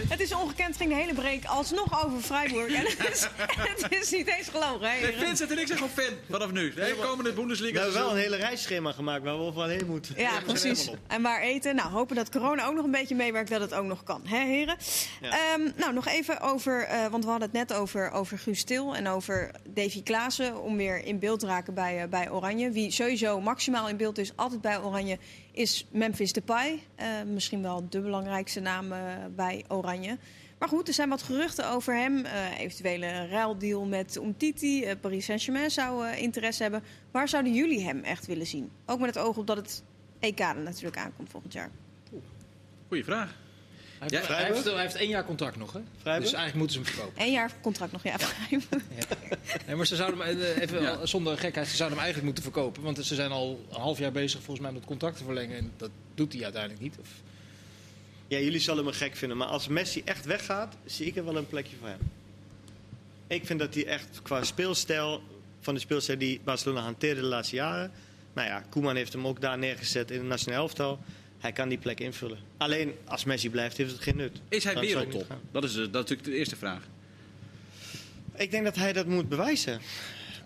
Het is ongekend, ging de hele break alsnog over Freiburg. En het is, het is niet eens gelogen, hè, Nee? Vincent en ik zijn gewoon fan vanaf nu. De komende We Bundesliga. hebben wel een hele reisschema gemaakt waar we overal heen moeten. Ja, precies. En waar eten? Nou, hopen dat corona ook nog een beetje meewerkt dat het ook nog kan. Hè, heren? Ja. Ehm, nou, nog even over, eh, want we hadden het net over, over Guus Til en over Davy Klaassen. Om weer in beeld te raken bij, eh, bij Oranje. Wie sowieso maximaal in beeld is, altijd bij Oranje, is Memphis Depay. Eh, misschien wel de belangrijkste naam eh, bij Oranje. Maar goed, er zijn wat geruchten over hem. Eh, eventuele ruildeal met Umtiti. Paris Saint-Germain zou interesse hebben. Waar zouden jullie hem echt willen zien? Ook met het oog op dat het EK er natuurlijk aankomt volgend jaar. Goeie vraag. Hij, Ja, heeft, hij, heeft, hij heeft één jaar contract nog. Hè? Dus eigenlijk moeten ze hem verkopen. Eén jaar contract nog, ja. Nee, maar ze zouden hem, eh, even Ja. zonder gekheid, ze zouden hem eigenlijk moeten verkopen. Want ze zijn al een half jaar bezig volgens mij om het contract te verlengen. En dat doet hij uiteindelijk niet. Of, Ja, jullie zullen me gek vinden, maar als Messi echt weggaat, zie ik er wel een plekje voor hem. Ik vind dat hij echt qua speelstijl, van de speelstijl die Barcelona hanteerde de laatste jaren. Nou ja, Koeman heeft hem ook daar neergezet in het nationaal elftal. Hij kan die plek invullen. Alleen als Messi blijft, heeft het geen nut. Is hij wereldtop? Dat is, eh, dat is natuurlijk de eerste vraag. Ik denk dat hij dat moet bewijzen.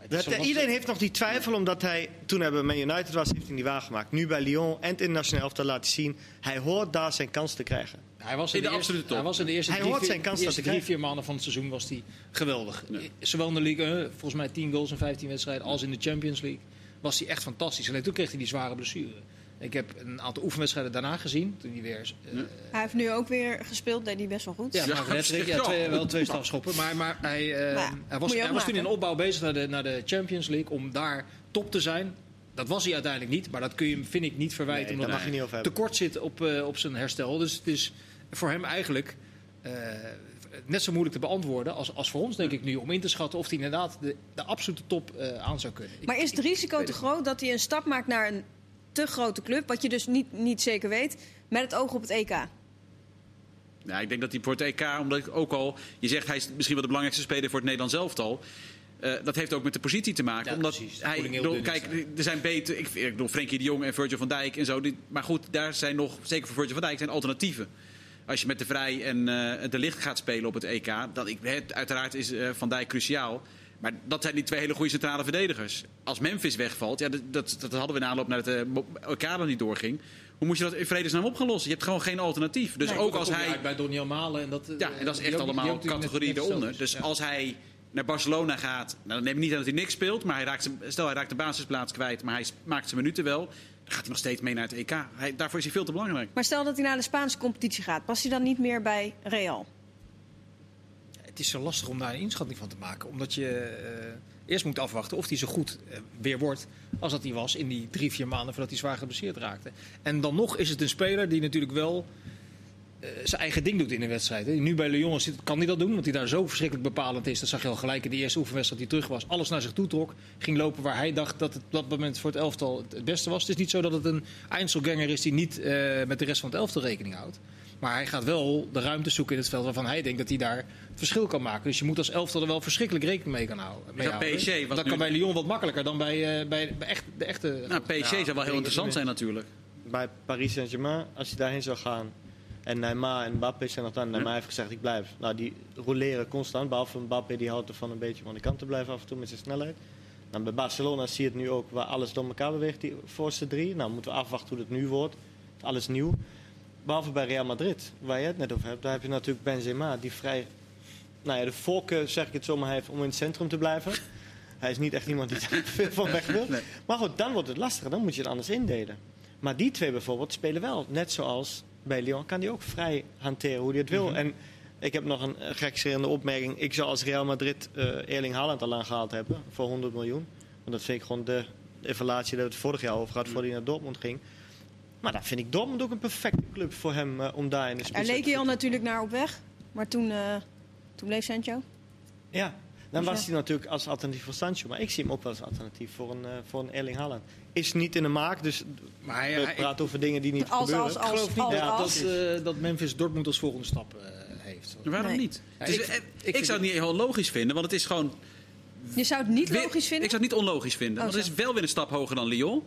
Dat, iedereen heeft nog die twijfel, omdat hij toen hij bij Man United was, heeft hij die waargemaakt. Nu bij Lyon en het internationaal elftal laten zien. Hij hoort daar zijn kans te krijgen. Hij was in, In de eerste, absolute top. hij was in de eerste, Hij drie, hoort vier, zijn kans eerste drie, vier maanden van het seizoen was hij geweldig. Ja. Zowel in de Ligue 1, volgens mij 10 goals in 15 wedstrijden, als in de Champions League. Was hij echt fantastisch. Alleen toen kreeg hij die zware blessure. Ik heb een aantal oefenwedstrijden daarna gezien. Toen hij weer. eh, Hij heeft nu ook weer gespeeld, deed hij best wel goed. Ja, Ja, maar op Red zich ja, wel. twee, wel twee strafschoppen. Maar, maar hij, eh, Maar hij was, moet je ook hij was toen in opbouw bezig naar de, naar de Champions League om daar top te zijn. Dat was hij uiteindelijk niet, maar dat kun je hem, vind ik, niet verwijten. Nee, omdat mag hij niet tekort zit op, eh, op zijn herstel. Dus het is voor hem eigenlijk eh, net zo moeilijk te beantwoorden als, als voor ons, denk ik nu. Om in te schatten of hij inderdaad de, de absolute top eh, aan zou kunnen. Ik- Maar is het ik- risico te groot dat hij een stap maakt naar een te grote club, wat je dus niet, niet zeker weet, met het oog op het EK? Ja, ik denk dat hij voor het EK, omdat ik ook al... Je zegt hij is misschien wel de belangrijkste speler voor het Nederlands elftal. Eh, dat heeft ook met de positie te maken. Ja, omdat precies. Hij, bedoel, kijk, er zijn beter. Ik, ik bedoel, Frenkie de Jong en Virgil van Dijk en zo. Die, maar goed, daar zijn nog, zeker voor Virgil van Dijk, zijn alternatieven. Als je met de Vrij en eh, de Licht gaat spelen op het EK, dan ik, het, uiteraard is eh, Van Dijk cruciaal. Maar dat zijn die twee hele goede centrale verdedigers. Als Memphis wegvalt, ja, dat, dat, dat hadden we in aanloop naar het uh, elkaar niet doorging. Hoe moet je dat in vredesnaam op gaan lossen? Je hebt gewoon geen alternatief. Dus Nee. ook als hij. bij Donny Malen en dat, eh, Ja, en dat is echt allemaal categorie eronder. Dus als hij naar Barcelona gaat, nou, dan neem ik niet aan dat hij niks speelt. Maar hij raakt zijn, stel hij raakt de basisplaats kwijt, maar hij maakt zijn minuten wel. Dan gaat hij nog steeds mee naar het EK. Hij, daarvoor is hij veel te belangrijk. Maar stel dat hij naar de Spaanse competitie gaat, past hij dan niet meer bij Real? Het is zo lastig om daar een inschatting van te maken. Omdat je eh, eerst moet afwachten of hij zo goed eh, weer wordt als dat hij was in die drie, vier maanden voordat hij zwaar geblesseerd raakte. En dan nog is het een speler die natuurlijk wel eh, zijn eigen ding doet in een wedstrijd. Nu bij Lyon kan hij dat doen, want hij daar zo verschrikkelijk bepalend is. Dat zag je al gelijk in de eerste oefenwedstrijd die terug was. Alles naar zich toe trok. Ging lopen waar hij dacht dat het op dat moment voor het elftal het, beste was. Het is niet zo dat het een Einzelganger is die niet met de rest van het elftal rekening houdt. Maar hij gaat wel de ruimte zoeken in het veld waarvan hij denkt dat hij daar het verschil kan maken. Dus je moet als elftal er wel verschrikkelijk rekening mee gaan houden. mee dat. PSG, dat nu- kan bij Lyon wat makkelijker dan bij, eh, bij, bij echt, de echte. Nou, PSG zou wel heel interessant zijn natuurlijk. Bij Paris Saint-Germain, als je daarheen zou gaan en Neymar en Mbappé zijn nog dan. Neymar heeft gezegd ik blijf. Nou, die roleren constant. Behalve Mbappé, die houdt ervan een beetje van de kant te blijven af en toe met zijn snelheid. Nou, bij Barcelona zie je het nu ook waar alles door elkaar beweegt, die voorste drie. Nou, moeten we afwachten hoe het nu wordt. Alles nieuw. Behalve bij Real Madrid, waar je het net over hebt. Daar heb je natuurlijk Benzema, die vrij... Nou ja, de voorkeur, zeg ik het zomaar, heeft om in het centrum te blijven. Hij is niet echt iemand die daar veel van weg wil. Nee. Maar goed, dan wordt het lastiger. Dan moet je het anders indelen. Maar die twee bijvoorbeeld spelen wel. Net zoals bij Lyon kan die ook vrij hanteren hoe hij het wil. En ik heb nog een gekscherende opmerking. Ik zou als Real Madrid eh Erling Haaland al aangehaald hebben voor 100 miljoen. Want dat vind ik gewoon de evaluatie dat we het vorig jaar over gehad voordat hij naar Dortmund ging. Maar dan vind ik Dortmund ook een perfecte club voor hem eh, om daar in de Daar spits leek hij te al natuurlijk naar op weg. Maar toen, eh, toen bleef Sancho. Ja, dan Dus was hij natuurlijk als alternatief voor Sancho. Maar ik zie hem ook wel als alternatief voor een, eh, voor een Erling Haaland. Is niet in de maak, dus Maar hij, we praten over dingen die niet Als- gebeuren. als- ik als- geloof niet als- dat, als- dat, eh, dat Memphis Dortmund als volgende stap eh, heeft. Waarom Nee. niet? Ja, Het is- ik- ik ik, vind zou het niet heel logisch vinden, want het is gewoon... Je zou het niet logisch vinden? Ik zou het niet onlogisch vinden. Oh, want het is wel weer een stap hoger dan Lyon.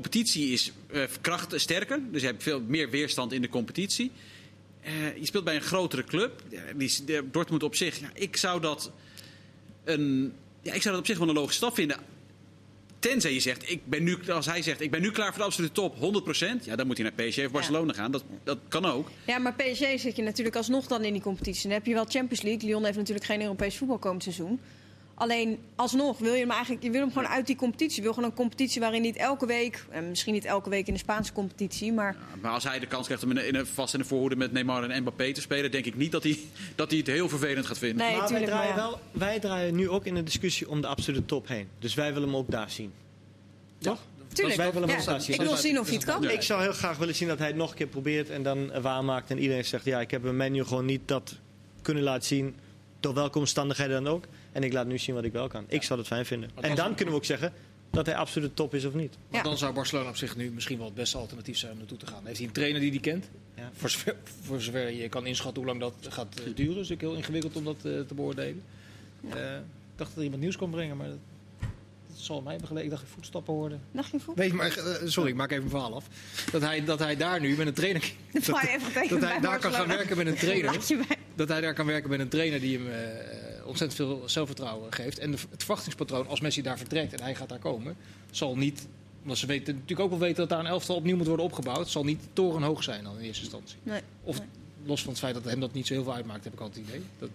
Competitie is eh kracht sterker, dus je hebt veel meer weerstand in de competitie. Eh, je speelt bij een grotere club. Ja, die, de- Dortmund op zich, ja, ik zou dat een, ja, ik zou dat op zich wel een logische stap vinden. Tenzij je zegt, ik ben nu, als hij zegt, ik ben nu klaar voor de absolute top, 100%. Ja, dan moet hij naar PSG of Barcelona gaan. Dat, dat kan ook. Ja, maar PSG zit je natuurlijk alsnog dan in die competitie. Dan heb je wel Champions League. Lyon heeft natuurlijk geen Europees voetbal komend seizoen. Alleen alsnog wil je hem eigenlijk, je wil hem gewoon uit die competitie. Je wil gewoon een competitie waarin niet elke week, en misschien niet elke week in de Spaanse competitie, maar Ja, Maar als hij de kans krijgt om in een, in een vast in de voorhoede met Neymar en Mbappé te spelen, denk ik niet dat hij, dat hij het heel vervelend gaat vinden. Nee, maar wij tuurlijk, draaien, maar ja. wel, wij draaien nu ook in de discussie om de absolute top heen. Dus wij willen hem ook daar zien. Toch? tuurlijk. wij willen hem Ja, ook daar zien. ik wil zien of hij het kan. Ja. Ik zou heel graag willen zien dat hij het nog een keer probeert en dan eh, waarmaakt. En iedereen zegt, ja, ik heb een menu gewoon niet dat kunnen laten zien. Door welke omstandigheden dan ook. En ik laat nu zien wat ik wel kan. Ik zou het fijn vinden. En dan kunnen we ook zeggen dat hij absoluut top is of niet. Maar Ja. dan zou Barcelona op zich nu misschien wel het beste alternatief zijn om naartoe te gaan. Heeft hij een trainer die hij kent? Ja. Voor, zover, voor zover je kan inschatten hoe lang dat gaat eh, duren. is natuurlijk heel ingewikkeld om dat eh, te beoordelen. Eh, ik dacht dat er iemand nieuws kon brengen, maar dat, dat zal mij hebben gelegen. Ik dacht dat ik voetstappen hoorde. Dacht je voet? Nee, maar sorry, ik maak even een verhaal af. Dat hij, dat hij daar nu met een trainer. Je dat bij hij daar kan gaan werken met een trainer. Je. Dat hij daar kan werken met een trainer die hem eh, ontzettend veel zelfvertrouwen geeft. En de, het verwachtingspatroon, als Messi daar vertrekt en hij gaat daar komen, zal niet. Omdat ze weten, natuurlijk ook wel weten dat daar een elftal opnieuw moet worden opgebouwd. zal niet torenhoog zijn dan in eerste instantie. Nee. Of Nee. los van het feit dat hem dat niet zo heel veel uitmaakt, heb ik altijd het idee. Dat,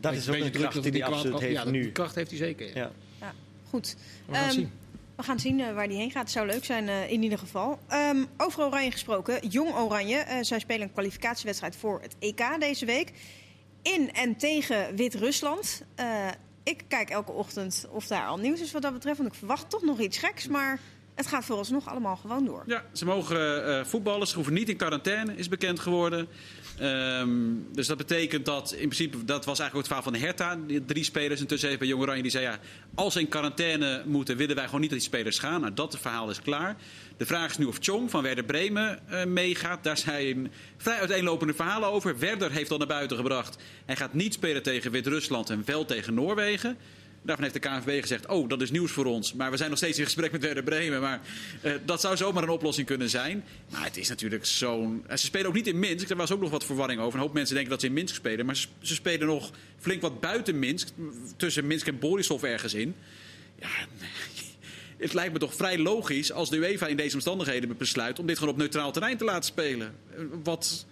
Dat is ook een kracht die hij absoluut heeft ja, dat- nu. Die kracht heeft hij zeker. Ja. Ja. Goed. We gaan Ehm, zien. We gaan zien eh, waar die heen gaat. Het zou leuk zijn eh, in ieder geval. Ehm, over Oranje gesproken. Jong Oranje. eh, zij spelen een kwalificatiewedstrijd voor het EK deze week. In en tegen Wit-Rusland. Eh, ik kijk elke ochtend of daar al nieuws is wat dat betreft. Want ik verwacht toch nog iets geks. Maar het gaat vooralsnog allemaal gewoon door. Ja, ze mogen eh, voetballen. Ze hoeven niet in quarantaine, is bekend geworden. Ehm, dus dat betekent dat in principe, dat was eigenlijk het verhaal van Hertha. Drie spelers intussen heeft bij Jong Oranje die zei ja, als ze in quarantaine moeten, willen wij gewoon niet dat die spelers gaan. Nou, dat verhaal is klaar. De vraag is nu of Chong van Werder Bremen eh, meegaat. Daar zijn vrij uiteenlopende verhalen over. Werder heeft al naar buiten gebracht. Hij gaat niet spelen tegen Wit-Rusland en wel tegen Noorwegen. Daarvan heeft de KNVB gezegd, oh, dat is nieuws voor ons. Maar we zijn nog steeds in gesprek met Werder Bremen. Maar eh, dat zou zomaar een oplossing kunnen zijn. Maar het is natuurlijk zo'n... eh, Ze spelen ook niet in Minsk. Er was ook nog wat verwarring over. Een hoop mensen denken dat ze in Minsk spelen. Maar ze, spelen nog flink wat buiten Minsk. Tussen Minsk en Borisov ergens in. Ja, het lijkt me toch vrij logisch als de UEFA in deze omstandigheden besluit... om dit gewoon op neutraal terrein te laten spelen. Wat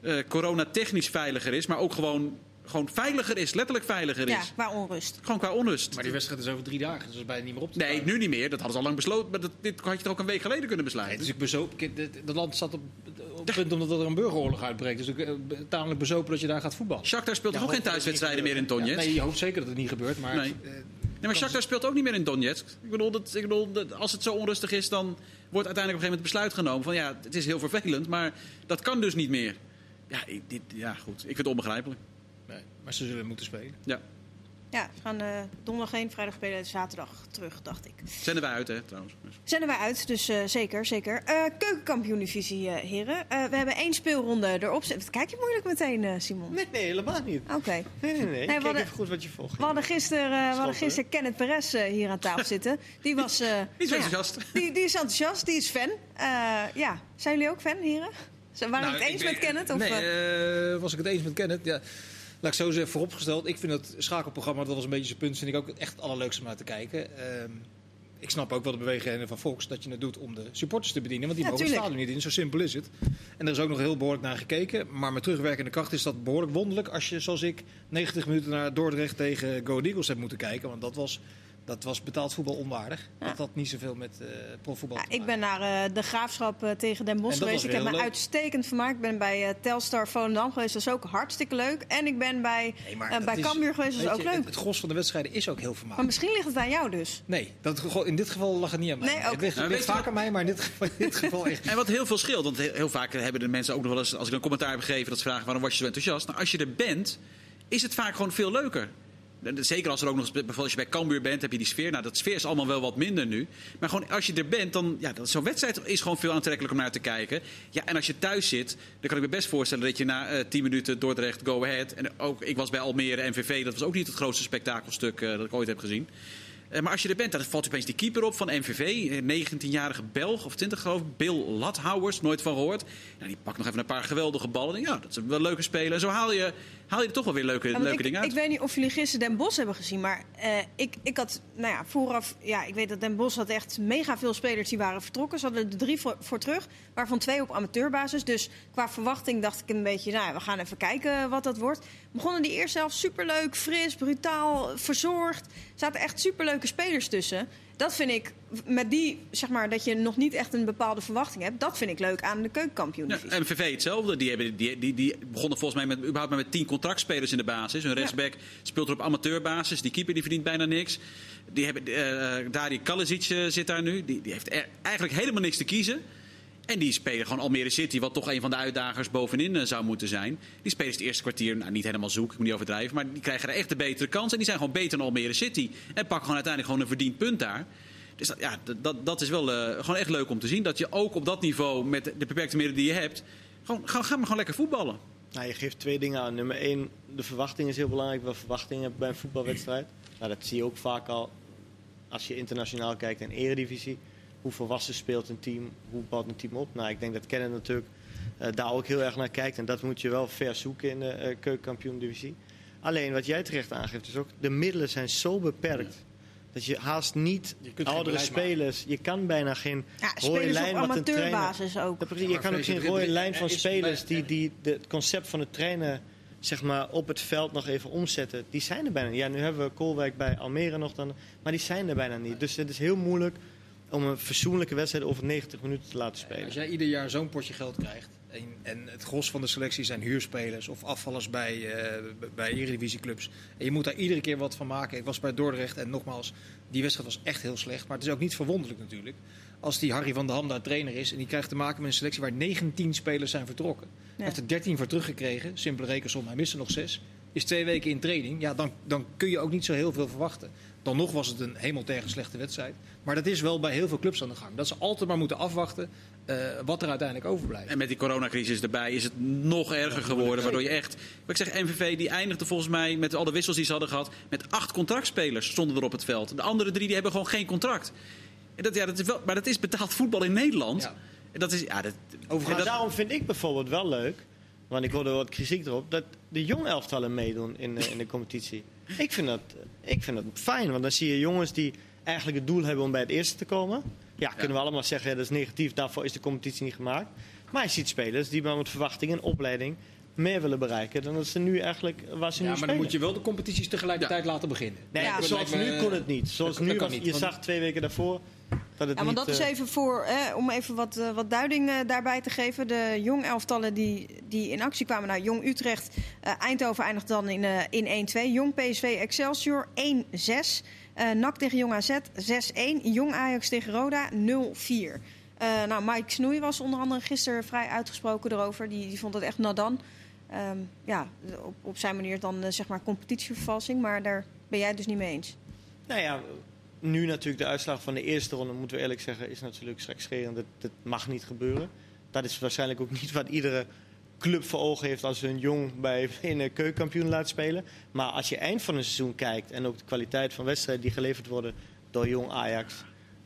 eh corona-technisch veiliger is, maar ook gewoon, gewoon veiliger is. Letterlijk veiliger is. Ja, qua onrust. Gewoon qua onrust. Maar die wedstrijd is over drie dagen, dus dat is bijna niet meer op te Nee, nu niet meer. Dat hadden ze al lang besloten. Maar dat, dit had je toch ook een week geleden kunnen besluiten? is ook bezopen. Het land staat op op het punt omdat er een burgeroorlog uitbreekt. Dus ook eh, tamelijk bezopen dat je daar gaat voetballen. Shakhtar speelt toch ook Ja, geen thuiswedstrijden meer in. Donetsk? Ja, nee, je hoopt zeker dat het niet gebeurt. Maar Nee. eh, Nee, maar Shakhtar speelt ook niet meer in Donetsk. Ik bedoel, dat, ik bedoel dat als het zo onrustig is, dan wordt uiteindelijk op een gegeven moment het besluit genomen van ja, het is heel vervelend, maar dat kan dus niet meer. Ja, ik, dit, ja goed. Ik vind het onbegrijpelijk. Maar ze zullen moeten spelen. Ja. Ja, we gaan eh, donderdag heen, vrijdag spelen, zaterdag terug, dacht ik. Zenden wij uit, hè, trouwens. Zenden wij uit, dus eh, zeker, zeker. Eh keukenkampioen-divisie, eh, heren. Eh, we hebben één speelronde erop zitten. Kijk je moeilijk meteen, eh, Simon? Nee, nee, helemaal niet. Oké. Nee, nee, nee. we Kijk hadden- even goed wat je volgt. We hadden gisteren, eh, we hadden gisteren Kenneth Perez hier aan tafel zitten. Die was... eh, Niet zo nou ja, enthousiast. die, die is enthousiast, die is fan. Eh, ja, zijn jullie ook fan, heren? Waren Nou, het eens ik met Kenneth? Of, nee, was ik het eens met Kenneth? Ja. Laat ik zo zeggen, vooropgesteld. Ik vind het schakelprogramma, dat was een beetje zijn punt, vind ik ook echt het allerleukste om naar te kijken. Ehm, ik snap ook wel de bewegingen van Fox dat je het doet om de supporters te bedienen. Want die Ja, mogen het stadion niet in, zo simpel is het. En er is ook nog heel behoorlijk naar gekeken. Maar met terugwerkende kracht is dat behoorlijk wonderlijk als je, zoals ik, 90 minuten naar Dordrecht tegen Go Eagles hebt moeten kijken. Want dat was, dat was betaald voetbal onwaardig. Dat had niet zoveel met eh profvoetbal Ja, te ik maken. ben naar eh, de graafschap eh, tegen Den Bosch geweest. Ik heb me leuk. uitstekend vermaakt. Ik ben bij eh, Telstar Volendam geweest. Dat is ook hartstikke leuk. En ik ben bij, Nee, maar bij is- Cambuur geweest. Dat is ook je, leuk. Het, het gros van de wedstrijden is ook heel Maar vermakelijk. misschien ligt het aan jou dus. Nee, dat, in dit geval lag het niet aan mij. Nee, oké. Het ligt, Nou, ligt vaak aan mij, maar in dit geval, in dit geval echt. En wat heel veel scheelt, want heel, heel vaak hebben de mensen ook nog wel eens, als ik een commentaar heb gegeven, dat ze vragen waarom was je zo enthousiast. Nou, als je er bent, is het vaak gewoon veel leuker. En Zeker als er ook nog, bijvoorbeeld als je bij Cambuur bent, heb je die sfeer. Nou, dat sfeer is allemaal wel wat minder nu. Maar gewoon als je er bent, dan, ja, zo'n wedstrijd is gewoon veel aantrekkelijker om naar te kijken. Ja, en als je thuis zit, dan kan ik me best voorstellen dat je na eh 10 minuten Dordrecht go ahead. En ook, ik was bij Almere MVV, dat was ook niet het grootste spektakelstuk eh, dat ik ooit heb gezien. Eh, Maar als je er bent, dan valt opeens die keeper op van MVV. eh, 19-jarige Belg, of 20 geloof ik. Bill Lathouwers, nooit van gehoord. Nou, die pakt nog even een paar geweldige ballen. Ja, dat is wel leuke speler. En zo haal je, haal je er toch wel weer leuke, Ja, leuke ik, dingen uit. ik weet niet of jullie gisteren Den Bosch hebben gezien, maar eh, ik, ik had, nou ja, vooraf, ja, ik weet dat Den Bosch had echt mega veel spelers die waren vertrokken. Ze hadden er drie voor, voor terug, waarvan twee op amateurbasis. Dus qua verwachting dacht ik een beetje, nou, ja, we gaan even kijken wat dat wordt. Begonnen die eerst zelf superleuk, fris, brutaal, verzorgd. Er zaten echt superleuke spelers tussen. Dat vind ik, met die, zeg maar, dat je nog niet echt een bepaalde verwachting hebt, dat vind ik leuk aan de keukenkampioen. Ja, MVV hetzelfde. Die, hebben, die, die, die begonnen volgens mij met, überhaupt maar met tien contractspelers in de basis. Hun rechtsback speelt er op amateurbasis. Die keeper die verdient bijna niks. Die hebben, eh Dari Kalisic eh, zit daar nu. Die, die heeft er eigenlijk helemaal niks te kiezen. En die spelen gewoon Almere City, wat toch een van de uitdagers bovenin eh, zou moeten zijn. Die spelen het eerste kwartier, nou niet helemaal zoek, ik moet niet overdrijven. Maar die krijgen er echt de betere kans. En die zijn gewoon beter dan Almere City. En pakken gewoon uiteindelijk gewoon een verdiend punt daar. Dus ja, dat- dat, is wel eh, gewoon echt leuk om te zien. Dat je ook op dat niveau, met de beperkte middelen die je hebt, gewoon, ga, maar gewoon lekker voetballen. Nou, je geeft twee dingen aan. Nummer één, de verwachting is heel belangrijk. Wel verwachtingen bij een voetbalwedstrijd. Nou, dat zie je ook vaak al als je internationaal kijkt in eredivisie. Hoe volwassen speelt een team? Hoe bouwt een team op? Nou, ik denk dat Kenneth natuurlijk eh, daar ook heel erg naar kijkt. En dat moet je wel ver zoeken in de eh keukenkampioen-divisie. Alleen, wat jij terecht aangeeft, is ook... de middelen zijn zo beperkt... dat je haast niet Je oudere maken. spelers... je kan bijna geen Ja, rode lijn op wat een trainer... amateurbasis ook. Je kan ook geen het- rode het- lijn van spelers die, die de- het concept van de trainer zeg maar, op het veld nog even omzetten. Die zijn er bijna niet. Ja, nu hebben we Koolwijk bij Almere nog dan. Maar die zijn er bijna niet. Dus het is heel moeilijk om een fatsoenlijke wedstrijd over 90 minuten te laten spelen. Als jij ieder jaar zo'n potje geld krijgt. En, en het gros van de selectie zijn huurspelers of afvallers bij, eh bij eredivisieclubs. En je moet daar iedere keer wat van maken. Ik was bij Dordrecht en nogmaals, die wedstrijd was echt heel slecht. Maar het is ook niet verwonderlijk natuurlijk. Als die Harry van der Ham daar trainer is en die krijgt te maken met een selectie waar 19 spelers zijn vertrokken. Hij heeft er 13 voor teruggekregen, simpele rekensom, hij miste nog 6. Is twee weken in training, ja, dan, dan kun je ook niet zo heel veel verwachten. Dan nog was het een hemeltergen slechte wedstrijd. Maar dat is wel bij heel veel clubs aan de gang. Dat ze altijd maar moeten afwachten eh, wat er uiteindelijk overblijft. En met die coronacrisis erbij is het nog erger geworden. Waardoor je echt. Wat ik zeg, MVV die eindigde volgens mij met al de wissels die ze hadden gehad. Met acht contractspelers stonden er op het veld. De andere drie die hebben gewoon geen contract. En dat, ja, dat is wel, maar dat is betaald voetbal in Nederland. Ja. En dat is. Ja, dat, En dat- daarom vind ik bijvoorbeeld wel leuk, want ik hoorde wat kritiek erop, dat de jong elftallen meedoen in, de- in de competitie. Ik vind, dat, ik vind dat fijn, want dan zie je jongens die eigenlijk het doel hebben om bij het eerste te komen. Ja, kunnen we allemaal zeggen, ja, dat is negatief, daarvoor is de competitie niet gemaakt. Maar je ziet spelers die met verwachting en opleiding meer willen bereiken dan dat ze nu eigenlijk, waar ze Ja, nu maar dan moet je wel de competities tegelijkertijd laten beginnen. Nee, Ja. zoals nu kon het niet. Zoals dat- nu dat kan was, niet, je want- zag twee weken daarvoor dat het Ja, want dat is eh, even voor, hè, om even wat, eh, wat duiding eh, daarbij te geven. De jong elftallen die, die in actie kwamen. Nou, Jong Utrecht, eh, Eindhoven eindigt dan in, eh, in 1-2. Jong PSV Excelsior 1-6. Eh NAC tegen Jong AZ 6-1. Jong Ajax tegen Roda 0-4. Eh, nou, Mike Snoei was onder andere gisteren vrij uitgesproken erover. Die, die vond het echt nadan. Ehm ja, op, op zijn manier dan eh, zeg maar competitievervalsing. Maar daar ben jij dus niet mee eens. Nou ja, nu natuurlijk de uitslag van de eerste ronde, moeten we eerlijk zeggen, is natuurlijk schekscherend. Dat, dat mag niet gebeuren. Dat is waarschijnlijk ook niet wat iedere club voor ogen heeft als hun jong bij in een keukenkampioen laat spelen. Maar als je eind van een seizoen kijkt en ook de kwaliteit van wedstrijden die geleverd worden door jong Ajax.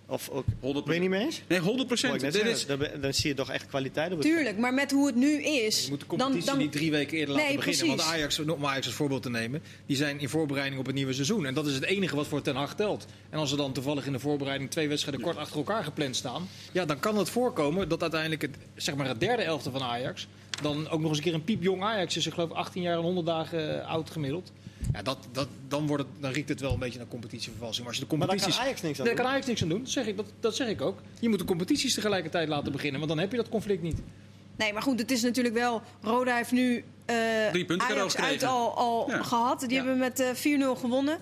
Of ook, 100%. ben je niet mee eens? Nee, 100 Wou procent. zeggen, dan, zie je toch echt kwaliteit op het Tuurlijk, maar met hoe het nu is. Je moet de dan, competitie dan, niet drie weken eerder laten Nee, beginnen. Want precies. Ajax, om Ajax als voorbeeld te nemen, die zijn in voorbereiding op het nieuwe seizoen. En dat is het enige wat voor Ten Hag telt. En als er dan toevallig in de voorbereiding twee wedstrijden kort achter elkaar gepland staan, ja, dan kan het voorkomen dat uiteindelijk het, zeg maar het derde elfte van Ajax dan ook nog eens een keer een piepjong Ajax is. Ik geloof 18 jaar en 100 dagen eh, oud gemiddeld. Ja, dat, dat, dan, wordt het, dan riekt het wel een beetje naar competitievervalsing. Maar als je de Maar daar competities... kan Ajax niks aan Daar doen. kan Ajax niks aan doen, dat zeg, ik, dat, dat zeg ik ook. Je moet de competities tegelijkertijd laten beginnen, want dan heb je dat conflict niet. Nee, maar goed, het is natuurlijk wel. Roda heeft nu eh Drie punten Ajax uit al, al Ja. gehad. Die Ja. hebben met eh 4-0 gewonnen.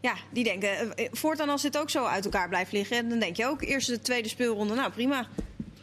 Ja, die denken, eh, voortaan als dit ook zo uit elkaar blijft liggen, dan denk je ook eerst de tweede speelronde. Nou, prima.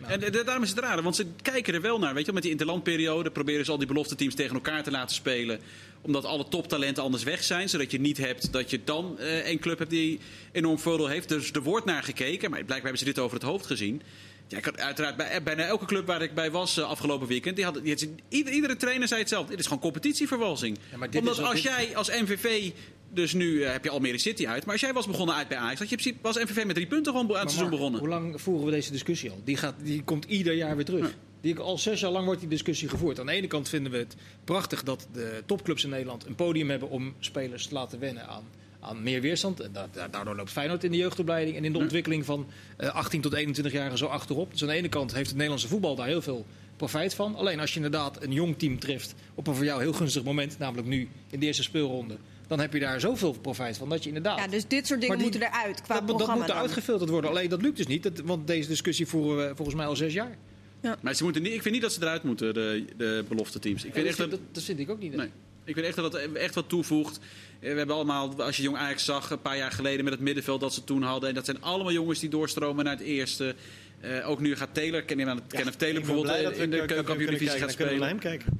En eh, daarom is het raar, want ze kijken er wel naar. Weet je, wel, met die interlandperiode proberen ze al die belofte teams tegen elkaar te laten spelen. Omdat alle toptalenten anders weg zijn. Zodat je niet hebt dat je dan eh één club hebt die enorm voordeel heeft. Dus er wordt naar gekeken. Maar blijkbaar hebben ze dit over het hoofd gezien. Ja, ik had uiteraard bij bijna elke club waar ik bij was eh, afgelopen weekend. Die had, die had, ieder- iedere trainer zei hetzelfde. Dit is gewoon competitievervalsing. Ja, maar dit Omdat als dit- jij als MVV. Dus nu eh, heb je Almere City uit. Maar als jij was begonnen uit bij Ajax. had je principe was MVV met drie punten gewoon aan het Maar seizoen Mark, begonnen. Hoe lang voeren we deze discussie al? Die, gaat, die komt ieder jaar weer terug. Die, al zes jaar lang wordt die discussie gevoerd. Aan de ene kant vinden we het prachtig dat de topclubs in Nederland een podium hebben om spelers te laten wennen aan, aan meer weerstand. En da- da- daardoor loopt Feyenoord in de jeugdopleiding en in de ontwikkeling van eh, 18 tot 21 jarigen zo achterop. Dus aan de ene kant heeft het Nederlandse voetbal daar heel veel profijt van. Alleen als je inderdaad een jong team treft op een voor jou heel gunstig moment, namelijk nu in de eerste speelronde, dan heb je daar zoveel profijt van dat je inderdaad... Ja, dus dit soort dingen die- moeten eruit qua dat, dat moet er uitgefilterd worden. Alleen dat lukt dus niet. Dat, want deze discussie voeren we volgens mij al zes jaar. Maar ze moeten niet, ik vind niet dat ze eruit moeten, de, de belofte teams. Ik vind echt dat, dat, dat, dat vind ik ook niet. nee. ik vind echt dat het echt wat toevoegt. Eh, We hebben allemaal, als je jong Ajax zag een paar jaar geleden met het middenveld dat ze toen hadden. En dat zijn allemaal jongens die doorstromen naar het eerste. Eh, ook nu gaat Taylor, ken je aan het Kenneth Taylor Ik ben bijvoorbeeld blij eh, dat we in de keukenkampioen-divisie gaat dan kunnen we spelen. naar hem kijken.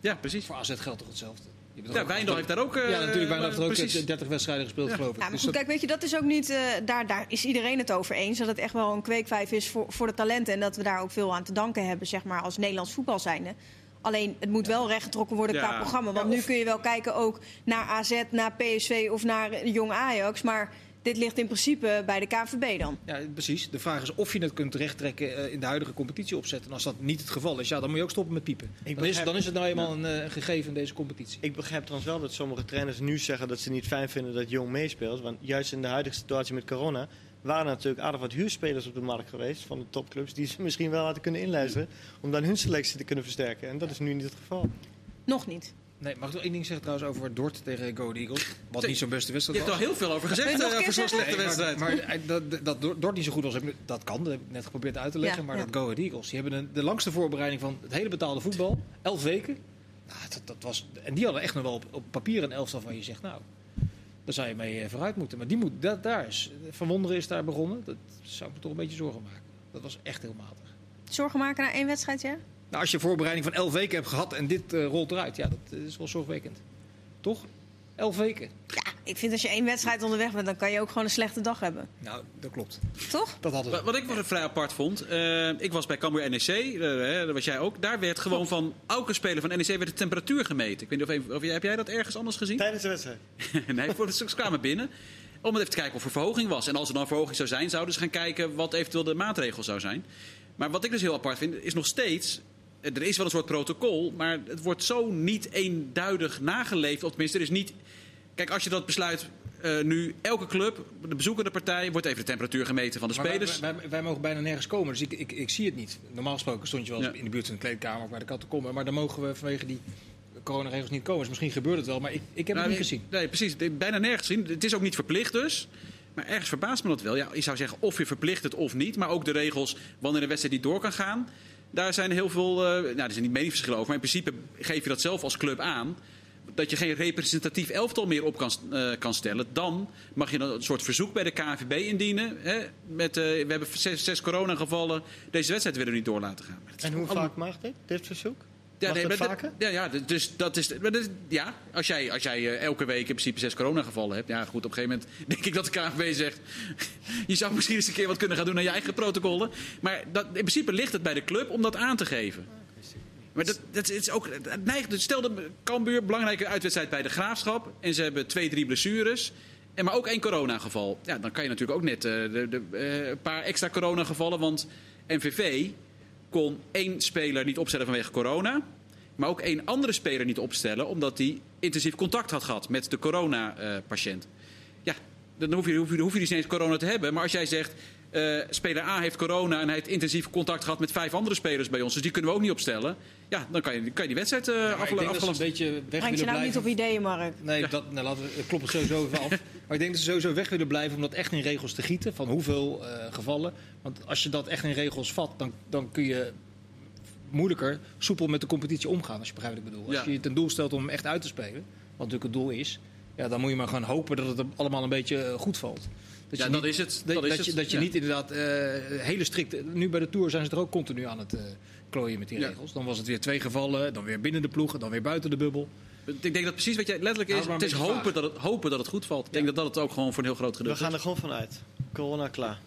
Ja, precies. Voor AZ geldt toch hetzelfde? Ja, Wijndal heeft daar ook... eh, Ja, natuurlijk. Wijndal heeft er ook precies. 30 wedstrijden gespeeld, Ja. geloof ik. Ja, maar Dus goed, dat- kijk, weet je, dat is ook niet. eh, daar, daar is iedereen het over eens. Dat het echt wel een kweekvijf is voor, voor de talenten. En dat we daar ook veel aan te danken hebben, zeg maar, als Nederlands voetbal zijnde. Alleen, het moet wel rechtgetrokken worden Ja. qua programma. Want Ja, nu kun je wel kijken ook naar AZ, naar PSV of naar eh, Jong Ajax. Maar dit ligt in principe bij de KVB dan. ja, precies. De vraag is of je het kunt terechttrekken eh, in de huidige competitie opzetten. En als dat niet het geval is, ja, dan moet je ook stoppen met piepen. Dan is, begrijp- dan is het nou eenmaal een eh, gegeven in deze competitie. Ik begrijp trouwens wel dat sommige trainers nu zeggen dat ze niet fijn vinden dat Jong meespeelt. Want juist in de huidige situatie met corona waren er natuurlijk aardig wat huurspelers op de markt geweest van de topclubs. Die ze misschien wel hadden kunnen inluisteren om dan hun selectie te kunnen versterken. En dat is nu niet het geval. Nog niet. Nee, mag ik nog één ding zeggen trouwens over Dort tegen Go Eagles? Wat niet zo'n beste Je wedstrijd hebt er al heel veel over gezegd je eh, een over zo'n slechte Nee, wedstrijd. Maar, maar hij- dat, dat Dort niet zo goed was, dat kan. Dat heb ik net geprobeerd uit te leggen. Ja, maar ja. dat Go Eagles, die hebben een, de langste voorbereiding van het hele betaalde voetbal. Elf weken. Nou, dat, dat was, en die hadden echt nog wel op, op papier een elftal van je zegt, nou, daar zou je mee eh, vooruit moeten. Maar die moet, dat, daar is, Van Wonderen is daar begonnen. Dat zou me toch een beetje zorgen maken. Dat was echt heel matig. Zorgen maken na één wedstrijd, ja? Nou, als je een voorbereiding van elf weken hebt gehad en dit eh, rolt eruit, ja, dat is wel zorgwekkend. Toch? Elf weken. Ja, ik vind als je één wedstrijd onderweg bent, dan kan je ook gewoon een slechte dag hebben. Nou, dat klopt. Toch? Dat hadden we. Wat ik wel vrij apart vond, eh, ik was bij Cambuur NEC, eh, hè, dat was jij ook. Daar werd gewoon van elke speler van NEC werd de temperatuur gemeten. Ik weet niet of, even, of jij, heb jij dat ergens anders gezien? Tijdens de wedstrijd. nee, voor de, ze kwamen binnen om even te kijken of er verhoging was. En als er dan verhoging zou zijn, zouden ze gaan kijken wat eventueel de maatregel zou zijn. Maar wat ik dus heel apart vind, is nog steeds... Er is wel een soort protocol, maar het wordt zo niet eenduidig nageleefd. Of tenminste, er is niet... Kijk, als je dat besluit eh, nu, elke club, de bezoekende partij... wordt even de temperatuur gemeten van de Maar spelers. wij, wij- wij mogen bijna nergens komen, dus ik, ik, ik zie het niet. Normaal gesproken stond je wel Ja. in de buurt van de kleedkamer bij de catacomben. Maar dan mogen we vanwege die coronaregels niet komen. Dus misschien gebeurt het wel, maar ik, ik heb Nou, het niet nee, gezien. Nee, precies. Bijna nergens gezien. Het is ook niet verplicht dus. Maar ergens verbaast me dat wel. Ja, je zou zeggen of je verplicht het of niet. Maar ook de regels wanneer een wedstrijd niet door kan gaan. Daar zijn heel veel... eh, nou, er zijn niet meningsverschillen over. Maar in principe geef je dat zelf als club aan. Dat je geen representatief elftal meer op kan, eh, kan stellen. Dan mag je een soort verzoek bij de KNVB indienen. Hè, met, eh, we hebben zes, zes coronagevallen. Deze wedstrijd willen we niet door laten gaan. En hoe allemaal- vaak mag dit, dit verzoek? Ja, nee, vaker? Ja, ja, dus dat is. maar dat is- Ja, als jij, als jij eh, elke week in principe zes coronagevallen hebt. Ja, goed, op een gegeven moment denk ik dat de KNVB zegt. je zou misschien eens een keer wat kunnen gaan doen aan je eigen protocollen. Maar dat, in principe ligt het bij de club om dat aan te geven. Maar dat, dat is ook. Het neigt, stel de Cambuur, belangrijke uitwedstrijd bij de graafschap. En ze hebben twee, drie blessures. En maar ook één coronageval. Ja, dan kan je natuurlijk ook net eh, de, de, eh, een paar extra coronagevallen. Want NVV kon één speler niet opstellen vanwege corona. Maar ook één andere speler niet opstellen omdat hij intensief contact had gehad met de corona-patiënt. ja, dan hoef je, hoef, dus niet eens corona te hebben. Maar als jij zegt, eh, speler A heeft corona en hij heeft intensief contact gehad met vijf andere spelers bij ons. Dus die kunnen we ook niet opstellen. Ja, dan kan je, kan je die wedstrijd eh Maar ik afle- denk dat ze een beetje weg Breng je nou niet op ideeën, Mark? Nee, dat, nou, laten we, ik klop het sowieso even af. Maar ik denk dat ze sowieso weg willen blijven om dat echt in regels te gieten. Van hoeveel eh, gevallen. Want als je dat echt in regels vat, dan, dan kun je moeilijker soepel met de competitie omgaan. Als je begrijpt wat ik bedoel. Als je je ten doel stelt om hem echt uit te spelen, wat natuurlijk het doel is. Ja, dan moet je maar gewoon hopen dat het allemaal een beetje goed valt. Dat Ja, je dat niet- is het. Dat, Dat is dat het. je, dat je Ja. niet inderdaad eh, hele strikte... Nu bij de Tour zijn ze er ook continu aan het eh, klooien met die Ja. regels. Dan was het weer twee gevallen, dan weer binnen de ploeg, dan weer buiten de bubbel. Ik denk dat precies wat jij letterlijk is. Het is hopen dat het, hopen dat het goed valt. Ik denk dat dat het ook gewoon voor een heel groot We gedeelte gaan is. er gewoon van uit. Corona klaar.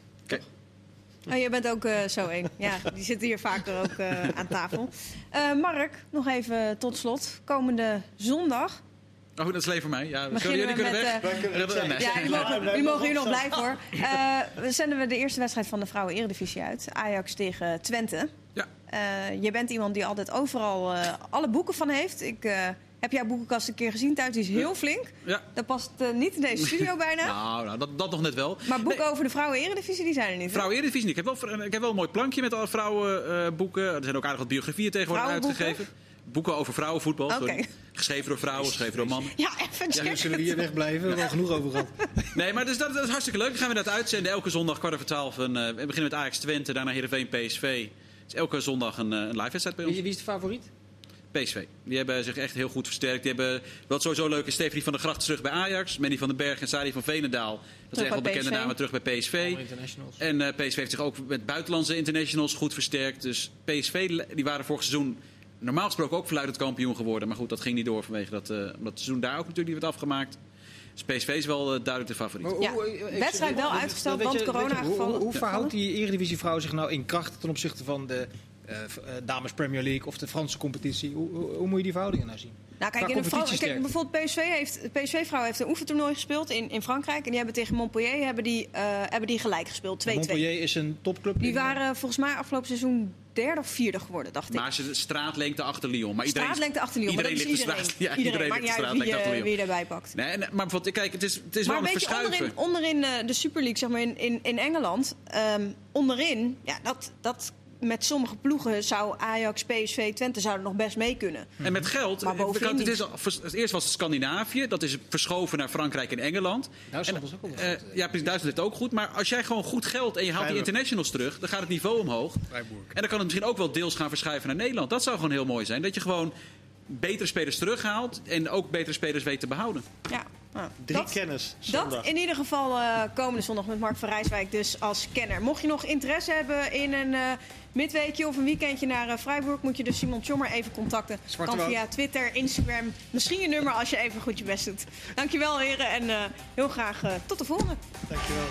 Oh, je bent ook eh, zo één. Ja, die zitten hier vaker ook eh, aan tafel. Eh, Mark, nog even tot slot. Komende zondag Oh, dat is alleen voor mij. Ja, sorry, beginnen jullie we kunnen met... weg. eh, kunnen ja, jullie mogen, jullie mogen hier nog blijven hoor. Eh, we zenden we de eerste wedstrijd van de Vrouwen Eredivisie uit. Ajax tegen Twente. Ja. Eh, je bent iemand die altijd overal eh, alle boeken van heeft. Ik eh, heb jouw boekenkast een keer gezien thuis. Die is heel flink. Ja. Dat past niet in deze studio bijna. Nou, nou, dat, dat nog net wel. Maar boeken over de Vrouwen Eredivisie, die zijn er niet. hè? Vrouwen Eredivisie. Ik heb wel, ik heb wel een mooi plankje met alle vrouwenboeken. er zijn ook aardig wat biografieën tegenwoordig uitgegeven. Boeken over vrouwenvoetbal. Oké. sorry. Geschreven door vrouwen, geschreven door mannen. Ja, even Ja, checken. nu zullen we hier wegblijven. We hebben er al genoeg over gehad. Nee, maar dus dat, dat is hartstikke leuk. Dan gaan we dat uitzenden. Elke zondag kwart over twaalf. Een, eh, we beginnen met Ajax Twente, daarna Heerenveen PSV. Dus elke zondag een, eh, een live wedstrijd bij ons. Wie, wie is de favoriet? PSV. Die hebben zich echt heel goed versterkt. Die hebben, wat sowieso leuk is, Stefanie van der Gracht terug bij Ajax. Manny van den Berg en Sadi van Veenendaal. Dat zijn echt wel bekende PSV. namen terug bij PSV. En eh, PSV heeft zich ook met buitenlandse internationals goed versterkt. Dus PSV die waren vorig seizoen normaal gesproken ook verluidend kampioen geworden. Maar goed, dat ging niet door vanwege dat, eh, omdat het seizoen daar ook natuurlijk niet werd afgemaakt. Dus PSV is wel eh, duidelijk de favoriet. Ja, wedstrijd wel dat- uitgesteld, dat want weet je, corona Hoe, verhoudt die Eredivisie-vrouw zich nou in kracht ten opzichte van de eh, Dames Premier League of de Franse competitie? Hoe, hoe, hoe moet je die verhoudingen nou zien? Nou, kijk, in de kijk, bijvoorbeeld PSV heeft, PSV-vrouw heeft een oefentoernooi gespeeld in, in Frankrijk. En die hebben tegen Montpellier hebben die, eh, hebben die gelijk gespeeld, 2-2. Montpellier is een topclub. Die waren volgens mij afgelopen seizoen derde of vierde geworden, dacht ik. Maar ze straatlengte achter Lyon. Maar iedereen, Straatlengte achter Lyon, maar iedereen iedereen. ligt de straat- Ja, iedereen. iedereen ligt de wie, straatlengte je- achter wie Lyon. je erbij pakt. Nee, en- maar bijvoorbeeld, kijk, het is, het is Maar wel een je, verschuiven. onderin, onderin eh, de Super League, zeg maar in, in, in Engeland, ehm, onderin, ja, dat, dat met sommige ploegen zou Ajax, PSV, Twente zouden nog best mee kunnen. En met geld, Maar eh, bovenin het is vers- eerst was het Scandinavië, dat is verschoven naar Frankrijk en Engeland. Duitsland En, was ook wel eh, goed, ja, precies, Duitsland heeft het ook goed. Maar als jij gewoon goed geld en je haalt die internationals terug, dan gaat het niveau omhoog. En dan kan het misschien ook wel deels gaan verschuiven naar Nederland. Dat zou gewoon heel mooi zijn. Dat je gewoon betere spelers terughaalt en ook betere spelers weet te behouden. Ja. Nou, Drie dat- kennis zondag. Dat in ieder geval eh, komende zondag met Mark van Rijswijk dus als kenner. Mocht je nog interesse hebben in een eh, midweekje of een weekendje naar eh, Freiburg... moet je dus Simon Tjommer even contacten. Zwarte kan via Twitter, Instagram, misschien je nummer als je even goed je best doet. Dankjewel heren en heel graag tot de volgende. Dankjewel.